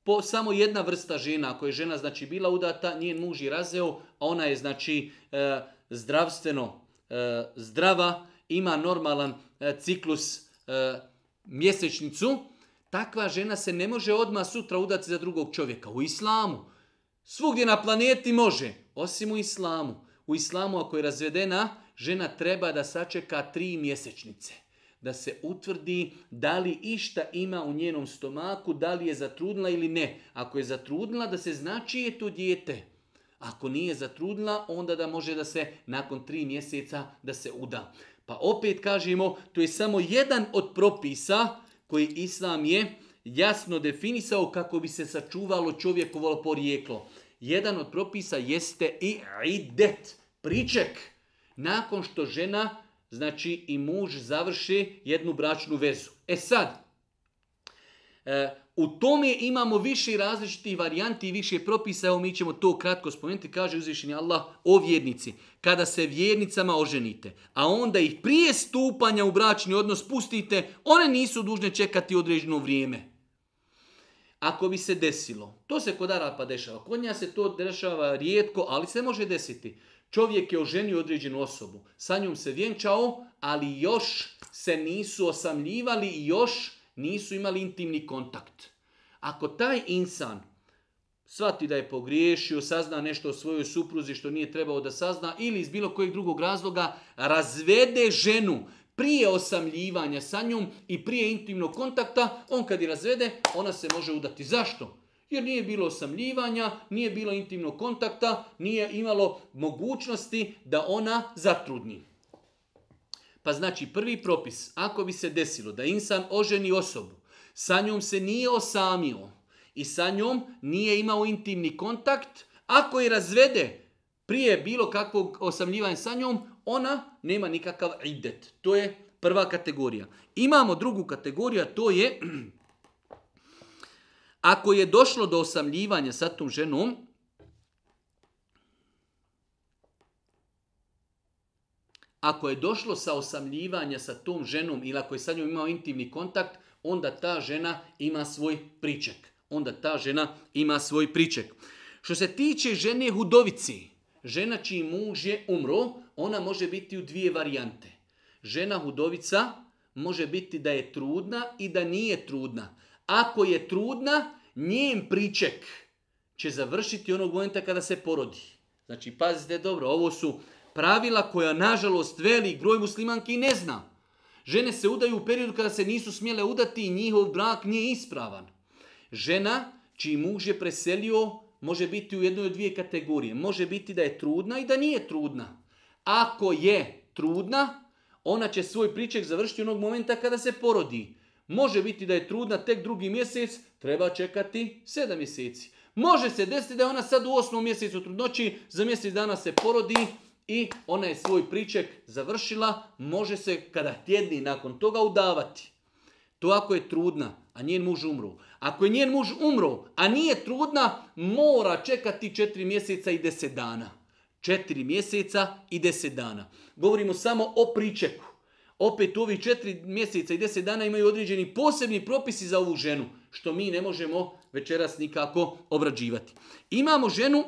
po samo jedna vrsta žena, ako je žena znači bila udata, njen muž je razveo, a ona je znači e, zdravstveno e, zdrava, ima normalan e, ciklus mjesečnicu, takva žena se ne može odma sutra udati za drugog čovjeka u islamu. Svugdje na planeti može, osim u islamu. U islamu ako je razvedena, žena treba da sačeka tri mjesečnice da se utvrdi da li išta ima u njenom stomaku, da li je zatrudnila ili ne. Ako je zatrudnila, da se zna čije je to djete. Ako nije zatrudnila, onda da može da se nakon tri mjeseca da se uda. Pa opet kažemo, to je samo jedan od propisa koji Islam je jasno definisao kako bi se sačuvalo čovjekovo porijeklo. Jedan od propisa jeste i idet, priček. Nakon što žena znači i muž završe jednu bračnu vezu. E sad, e, u tome imamo više različitih varijanti i više propisa, evo mi ćemo to kratko spomenuti, kaže uzvišenje Allah o vjernici, kada se vjernicama oženite, a onda ih prije stupanja u bračni odnos pustite, one nisu dužne čekati određeno vrijeme. Ako bi se desilo, to se kod Arapa dešava, kod nja se to dešava rijetko, ali se može desiti. Čovjek je oženio određenu osobu, sa njom se vjenčao, ali još se nisu osamljivali i još nisu imali intimni kontakt. Ako taj insan svati da je pogriješio, sazna nešto o svojoj supruzi što nije trebao da sazna ili iz bilo kojeg drugog razloga razvede ženu prije osamljivanja sa njom i prije intimnog kontakta, on kad je razvede, ona se može udati. Zašto? jer nije bilo osamljivanja, nije bilo intimnog kontakta, nije imalo mogućnosti da ona zatrudni. Pa znači prvi propis, ako bi se desilo da insan oženi osobu, sa njom se nije osamio i sa njom nije imao intimni kontakt, ako je razvede prije bilo kakvog osamljivanja sa njom, ona nema nikakav idet. To je prva kategorija. Imamo drugu kategoriju, a to je ako je došlo do osamljivanja sa tom ženom, ako je došlo sa osamljivanja sa tom ženom ili ako je sa njom imao intimni kontakt, onda ta žena ima svoj priček. Onda ta žena ima svoj priček. Što se tiče žene hudovici, žena čiji muž je umro, ona može biti u dvije varijante. Žena hudovica može biti da je trudna i da nije trudna. Ako je trudna, njen priček će završiti onog momenta kada se porodi. Znači, pazite dobro, ovo su pravila koja, nažalost, veli groj muslimanki ne zna. Žene se udaju u periodu kada se nisu smjele udati i njihov brak nije ispravan. Žena čiji muž je preselio može biti u jednoj od dvije kategorije. Može biti da je trudna i da nije trudna. Ako je trudna, ona će svoj priček završiti onog momenta kada se porodi. Znači, Može biti da je trudna tek drugi mjesec, treba čekati sedam mjeseci. Može se desiti da je ona sad u osmom mjesecu trudnoći, za mjesec dana se porodi i ona je svoj priček završila, može se kada tjedni nakon toga udavati. To ako je trudna, a njen muž umru. Ako je njen muž umru, a nije trudna, mora čekati četiri mjeseca i deset dana. Četiri mjeseca i deset dana. Govorimo samo o pričeku opet ovi četiri mjeseca i deset dana imaju određeni posebni propisi za ovu ženu, što mi ne možemo večeras nikako obrađivati. Imamo ženu,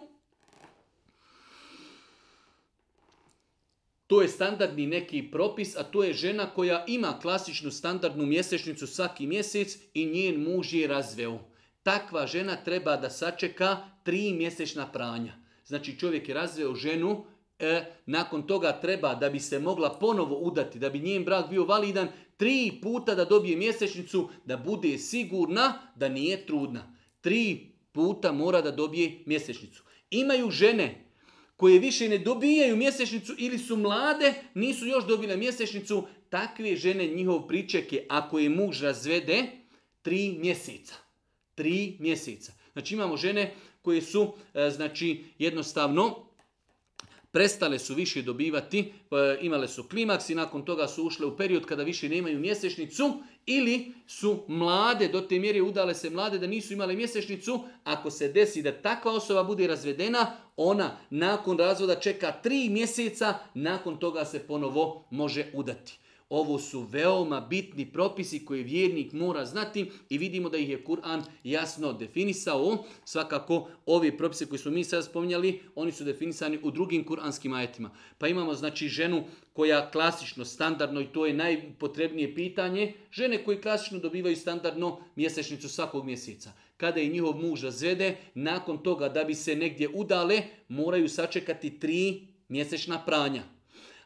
to je standardni neki propis, a to je žena koja ima klasičnu standardnu mjesečnicu svaki mjesec i njen muž je razveo. Takva žena treba da sačeka tri mjesečna pranja. Znači čovjek je razveo ženu, e, nakon toga treba da bi se mogla ponovo udati, da bi njen brak bio validan, tri puta da dobije mjesečnicu, da bude sigurna da nije trudna. Tri puta mora da dobije mjesečnicu. Imaju žene koje više ne dobijaju mjesečnicu ili su mlade, nisu još dobile mjesečnicu, takve žene njihov priček je ako je muž razvede tri mjeseca. Tri mjeseca. Znači imamo žene koje su, e, znači, jednostavno, prestale su više dobivati, pa, eh, imale su klimaks i nakon toga su ušle u period kada više nemaju mjesečnicu ili su mlade, do te mjere udale se mlade da nisu imale mjesečnicu, ako se desi da takva osoba bude razvedena, ona nakon razvoda čeka tri mjeseca, nakon toga se ponovo može udati. Ovo su veoma bitni propisi koje vjernik mora znati i vidimo da ih je Kur'an jasno definisao. Svakako, ove propise koje smo mi sad spominjali, oni su definisani u drugim kur'anskim ajetima. Pa imamo znači ženu koja klasično, standardno, i to je najpotrebnije pitanje, žene koje klasično dobivaju standardno mjesečnicu svakog mjeseca. Kada je njihov muž razvede, nakon toga da bi se negdje udale, moraju sačekati tri mjesečna pranja.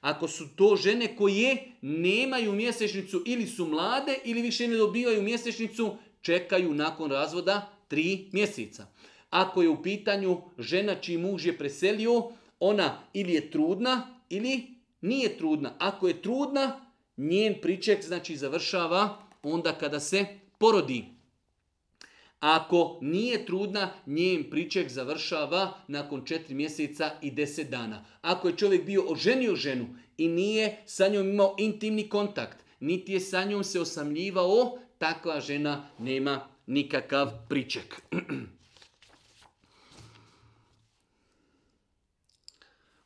Ako su to žene koje nemaju mjesečnicu ili su mlade ili više ne dobivaju mjesečnicu, čekaju nakon razvoda tri mjeseca. Ako je u pitanju žena čiji muž je preselio, ona ili je trudna ili nije trudna. Ako je trudna, njen priček znači završava onda kada se porodi. Ako nije trudna, njen priček završava nakon četiri mjeseca i deset dana. Ako je čovjek bio oženio ženu i nije sa njom imao intimni kontakt, niti je sa njom se osamljivao, takva žena nema nikakav priček.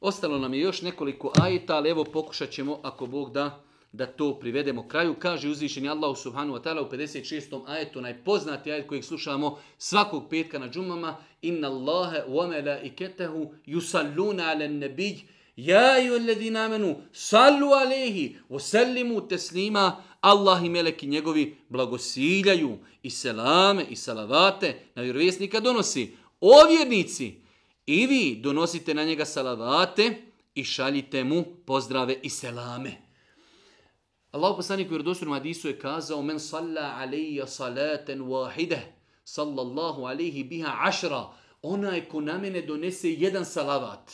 Ostalo nam je još nekoliko ajeta, ali evo pokušat ćemo, ako Bog da, da to privedemo kraju. Kaže uzvišeni Allah subhanu wa ta'ala u 56. ajetu, najpoznati ajet kojeg slušamo svakog petka na džumama, inna Allahe wa mela iketehu yusalluna ale nebij, ja i uledi namenu, sallu alehi, usallimu teslima, Allah i meleki njegovi blagosiljaju i selame i salavate na vjerovjesnika donosi. O vjernici, i vi donosite na njega salavate i šaljite mu pozdrave i selame. Allahu poslanik u vjerodostojnom hadisu je kazao men salla alayya salatan wahida sallallahu alayhi biha ashra onaj ko na mene donese jedan salavat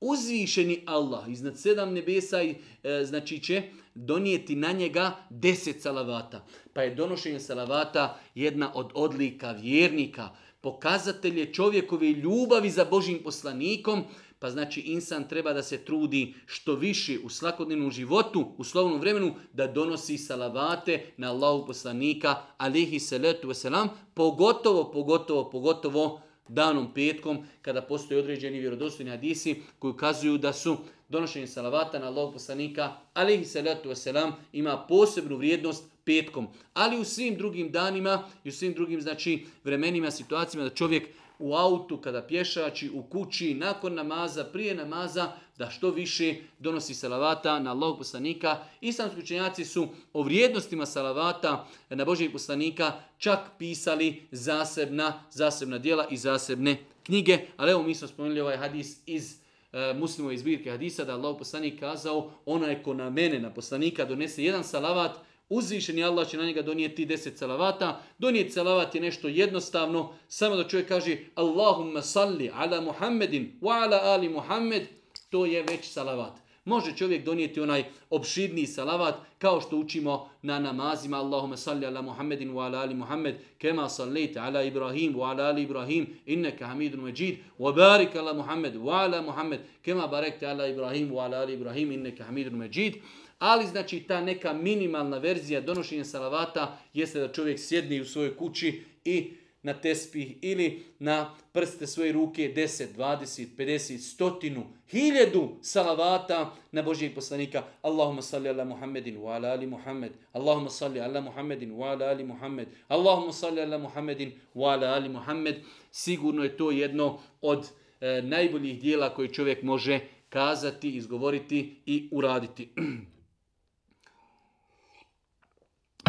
uzvišeni Allah iznad sedam nebesa i, e, znači će donijeti na njega deset salavata. Pa je donošenje salavata jedna od odlika vjernika, pokazatelje čovjekove ljubavi za Božim poslanikom, Pa znači insan treba da se trudi što više u svakodnevnom životu, u slovnom vremenu, da donosi salavate na Allahu poslanika, alihi salatu wasalam, pogotovo, pogotovo, pogotovo danom petkom, kada postoje određeni vjerodostojni hadisi koji ukazuju da su donošenje salavata na Allahu poslanika, alihi salatu wasalam, ima posebnu vrijednost petkom. Ali u svim drugim danima i u svim drugim znači vremenima, situacijama da čovjek u autu, kada pješači, u kući, nakon namaza, prije namaza, da što više donosi salavata na Allahog poslanika. Islamski učenjaci su o vrijednostima salavata na Božijeg poslanika čak pisali zasebna, zasebna dijela i zasebne knjige. Ali evo mi smo spomenuli ovaj hadis iz e, muslimove izbirke hadisa da Allahog poslanik kazao onaj ko na mene, na poslanika, donese jedan salavat, uzvišeni Allah će na njega donijeti 10 salavata. Donijeti salavat je nešto jednostavno, samo da čovjek kaže Allahumma salli ala Muhammedin wa ala ali Muhammed, to je već salavat. Može čovjek donijeti onaj opširni salavat kao što učimo na namazima Allahumma salli ala Muhammedin wa ala ali Muhammed kema sallite ala Ibrahim wa ala ali Ibrahim inneka hamidun majid wa barik ala Muhammed wa ala Muhammed kema barekte ala Ibrahim wa ala ali Ibrahim inneka hamidun majid ali znači ta neka minimalna verzija donošenja salavata jeste da čovjek sjedni u svojoj kući i na tespih ili na prste svoje ruke 10, 20, 50, stotinu, hiljedu salavata na Božijeg poslanika. Allahumma salli ala Muhammedin wa ala ali Muhammed. Allahumma salli ala Muhammedin wa ala ali Muhammed. Allahumma salli ala Muhammedin wa ala ali Muhammed. Sigurno je to jedno od e, najboljih dijela koje čovjek može kazati, izgovoriti i uraditi.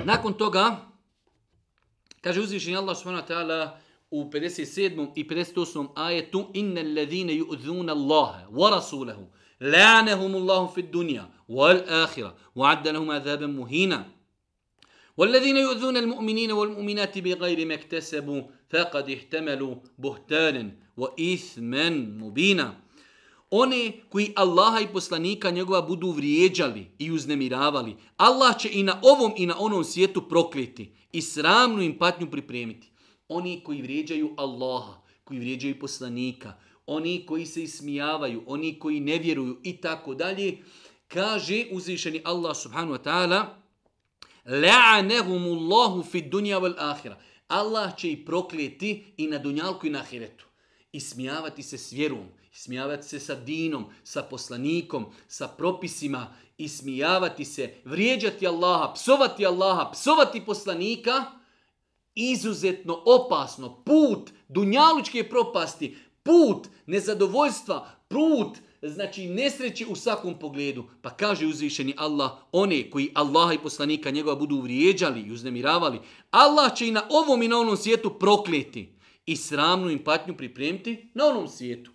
Nakon toga, kaže uzvišenje Allah subhanahu wa ta'ala u 57. i 58. ajetu innal ladhina yu'dhuna Allaha wa rasulahu la'anahum Allahu fid dunya wal akhirah wa'adda lahum adhaban muhina والذين يؤذون المؤمنين والمؤمنات بغير ما اكتسبوا فقد احتملوا بهتانا وإثما مبينا one koji Allaha i poslanika njegova budu vrijeđali i uznemiravali. Allah će i na ovom i na onom svijetu prokveti i sramnu im patnju pripremiti. Oni koji vrijeđaju Allaha, koji vrijeđaju poslanika, oni koji se ismijavaju, oni koji ne vjeruju i tako dalje, kaže uzvišeni Allah subhanu wa ta'ala, la'anehumu Allahu fi dunja wal ahira. Allah će i prokleti i na dunjalku i na ahiretu. Ismijavati se s vjerom ismijavati se sa dinom, sa poslanikom, sa propisima, ismijavati se, vrijeđati Allaha, psovati Allaha, psovati poslanika, izuzetno opasno. Put dunjalučke propasti, put nezadovoljstva, put znači nesreći u svakom pogledu. Pa kaže uzvišeni Allah, one koji Allaha i poslanika njegova budu vrijeđali i uznemiravali, Allah će i na ovom i na onom svijetu prokleti i sramnu im patnju pripremiti na onom svijetu.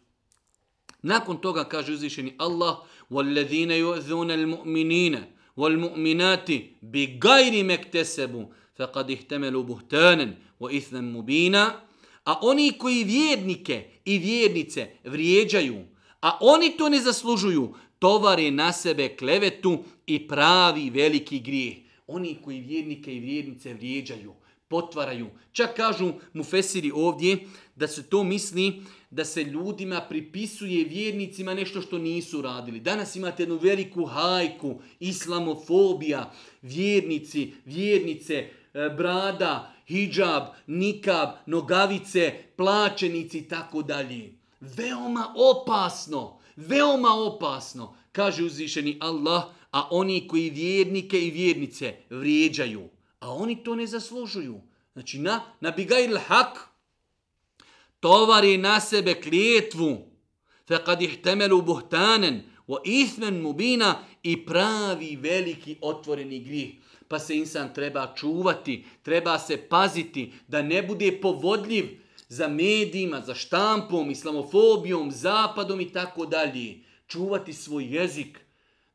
Nakon toga kaže uzvišeni Allah وَالَّذِينَ يُعْذُونَ الْمُؤْمِنِينَ وَالْمُؤْمِنَاتِ بِغَيْرِ مَكْتَسَبُ فَقَدْ اِحْتَمَلُوا بُهْتَانًا وَإِثْنًا مُبِينًا A oni koji vjernike i vjernice vrijeđaju, a oni to ne zaslužuju, tovare na sebe klevetu i pravi veliki grijeh. Oni koji vjernike i vjernice vrijeđaju – potvaraju. Čak kažu mu fesiri ovdje da se to misli da se ljudima pripisuje vjernicima nešto što nisu radili. Danas imate jednu veliku hajku, islamofobija, vjernici, vjernice, e, brada, hijab, nikab, nogavice, plaćenici i tako dalje. Veoma opasno, veoma opasno, kaže uzvišeni Allah, a oni koji vjernike i vjernice vrijeđaju. A oni to ne zaslužuju. Znači, na, na bigajl hak tovari na sebe klijetvu. Fe kad ih temelu buhtanen, o ismen mubina i pravi veliki otvoreni grih. Pa se insan treba čuvati, treba se paziti da ne bude povodljiv za medijima, za štampom, islamofobijom, zapadom i tako dalje. Čuvati svoj jezik,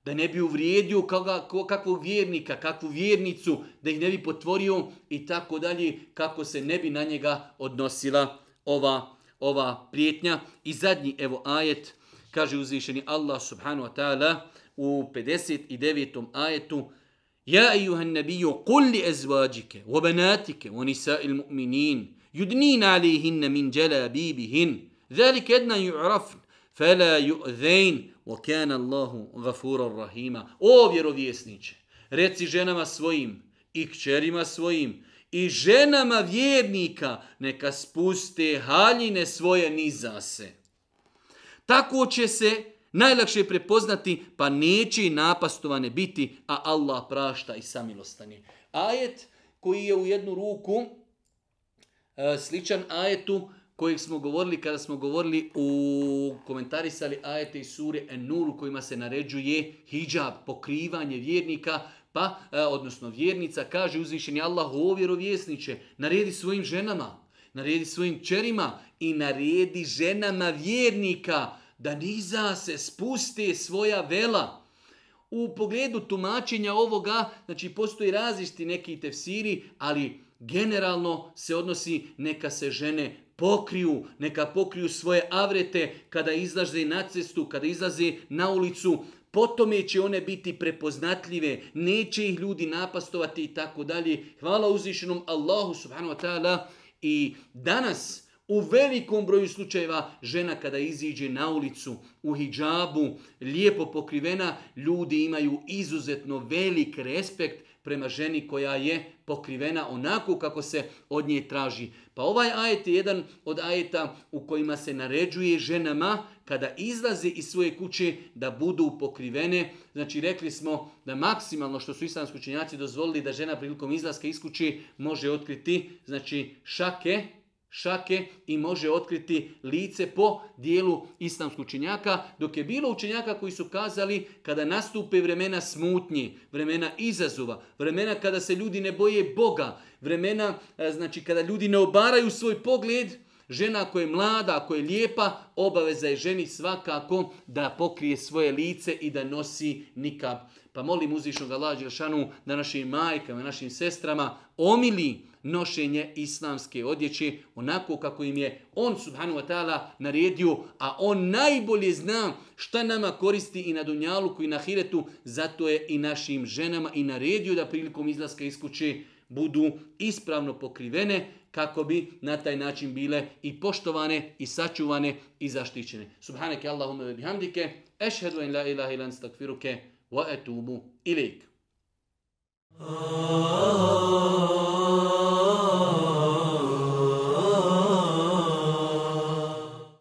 da ne bi uvrijedio koga, kakvog vjernika, kakvu vjernicu, da ih ne bi potvorio i tako dalje, kako se ne bi na njega odnosila ova, ova prijetnja. I zadnji evo ajet, kaže uzvišeni Allah subhanu wa ta'ala u 59. ajetu, Ja ejuhan nebiju, kul li ezvađike, u obenatike, u nisa il mu'minin, judnina alihinne min djela bibihin, dhalik edna ju'rafn, fela ju'zejn, وَكَانَ اللَّهُ غَفُورًا رَحِيمًا O vjerovjesniće, reci ženama svojim i kćerima svojim i ženama vjernika neka spuste haljine svoje niza se. Tako će se najlakše prepoznati, pa neće i napastovane biti, a Allah prašta i samilostanje. Ajet koji je u jednu ruku e, sličan ajetu kojeg smo govorili kada smo govorili u komentarisali ajete i sure en nuru kojima se naređuje hijab, pokrivanje vjernika, pa, e, odnosno vjernica, kaže uzvišeni Allah o vjerovjesniće, naredi svojim ženama, naredi svojim čerima i naredi ženama vjernika da niza se spusti svoja vela. U pogledu tumačenja ovoga, znači postoji različiti neki tefsiri, ali generalno se odnosi neka se žene pokriju, neka pokriju svoje avrete kada izlaze na cestu, kada izlaze na ulicu, potome će one biti prepoznatljive, neće ih ljudi napastovati i tako dalje. Hvala uzvišenom Allahu subhanahu wa ta'ala i danas u velikom broju slučajeva žena kada iziđe na ulicu u hijabu, lijepo pokrivena, ljudi imaju izuzetno velik respekt, prema ženi koja je pokrivena onako kako se od nje traži. Pa ovaj ajet je jedan od ajeta u kojima se naređuje ženama kada izlaze iz svoje kuće da budu pokrivene. Znači rekli smo da maksimalno što su islamski učenjaci dozvolili da žena prilikom izlaska iz kuće može otkriti znači šake, šake i može otkriti lice po dijelu islamskog učenjaka, dok je bilo učenjaka koji su kazali kada nastupe vremena smutnje, vremena izazova, vremena kada se ljudi ne boje Boga, vremena e, znači kada ljudi ne obaraju svoj pogled, žena koja je mlada, koja je lijepa, obaveza je ženi svakako da pokrije svoje lice i da nosi nikab. Pa molim uzvišnog Allah Đeršanu da našim majkama, našim sestrama omili učenjaka nošenje islamske odjeće onako kako im je on subhanu wa ta'ala naredio, a on najbolje zna šta nama koristi i na dunjaluku i na hiretu, zato je i našim ženama i naredio da prilikom izlaska iz kuće budu ispravno pokrivene kako bi na taj način bile i poštovane i sačuvane i zaštićene. Subhaneke Allahumma bihamdike, ešhedu en la ilaha ilan stakfiruke, wa etubu ilik. Oh.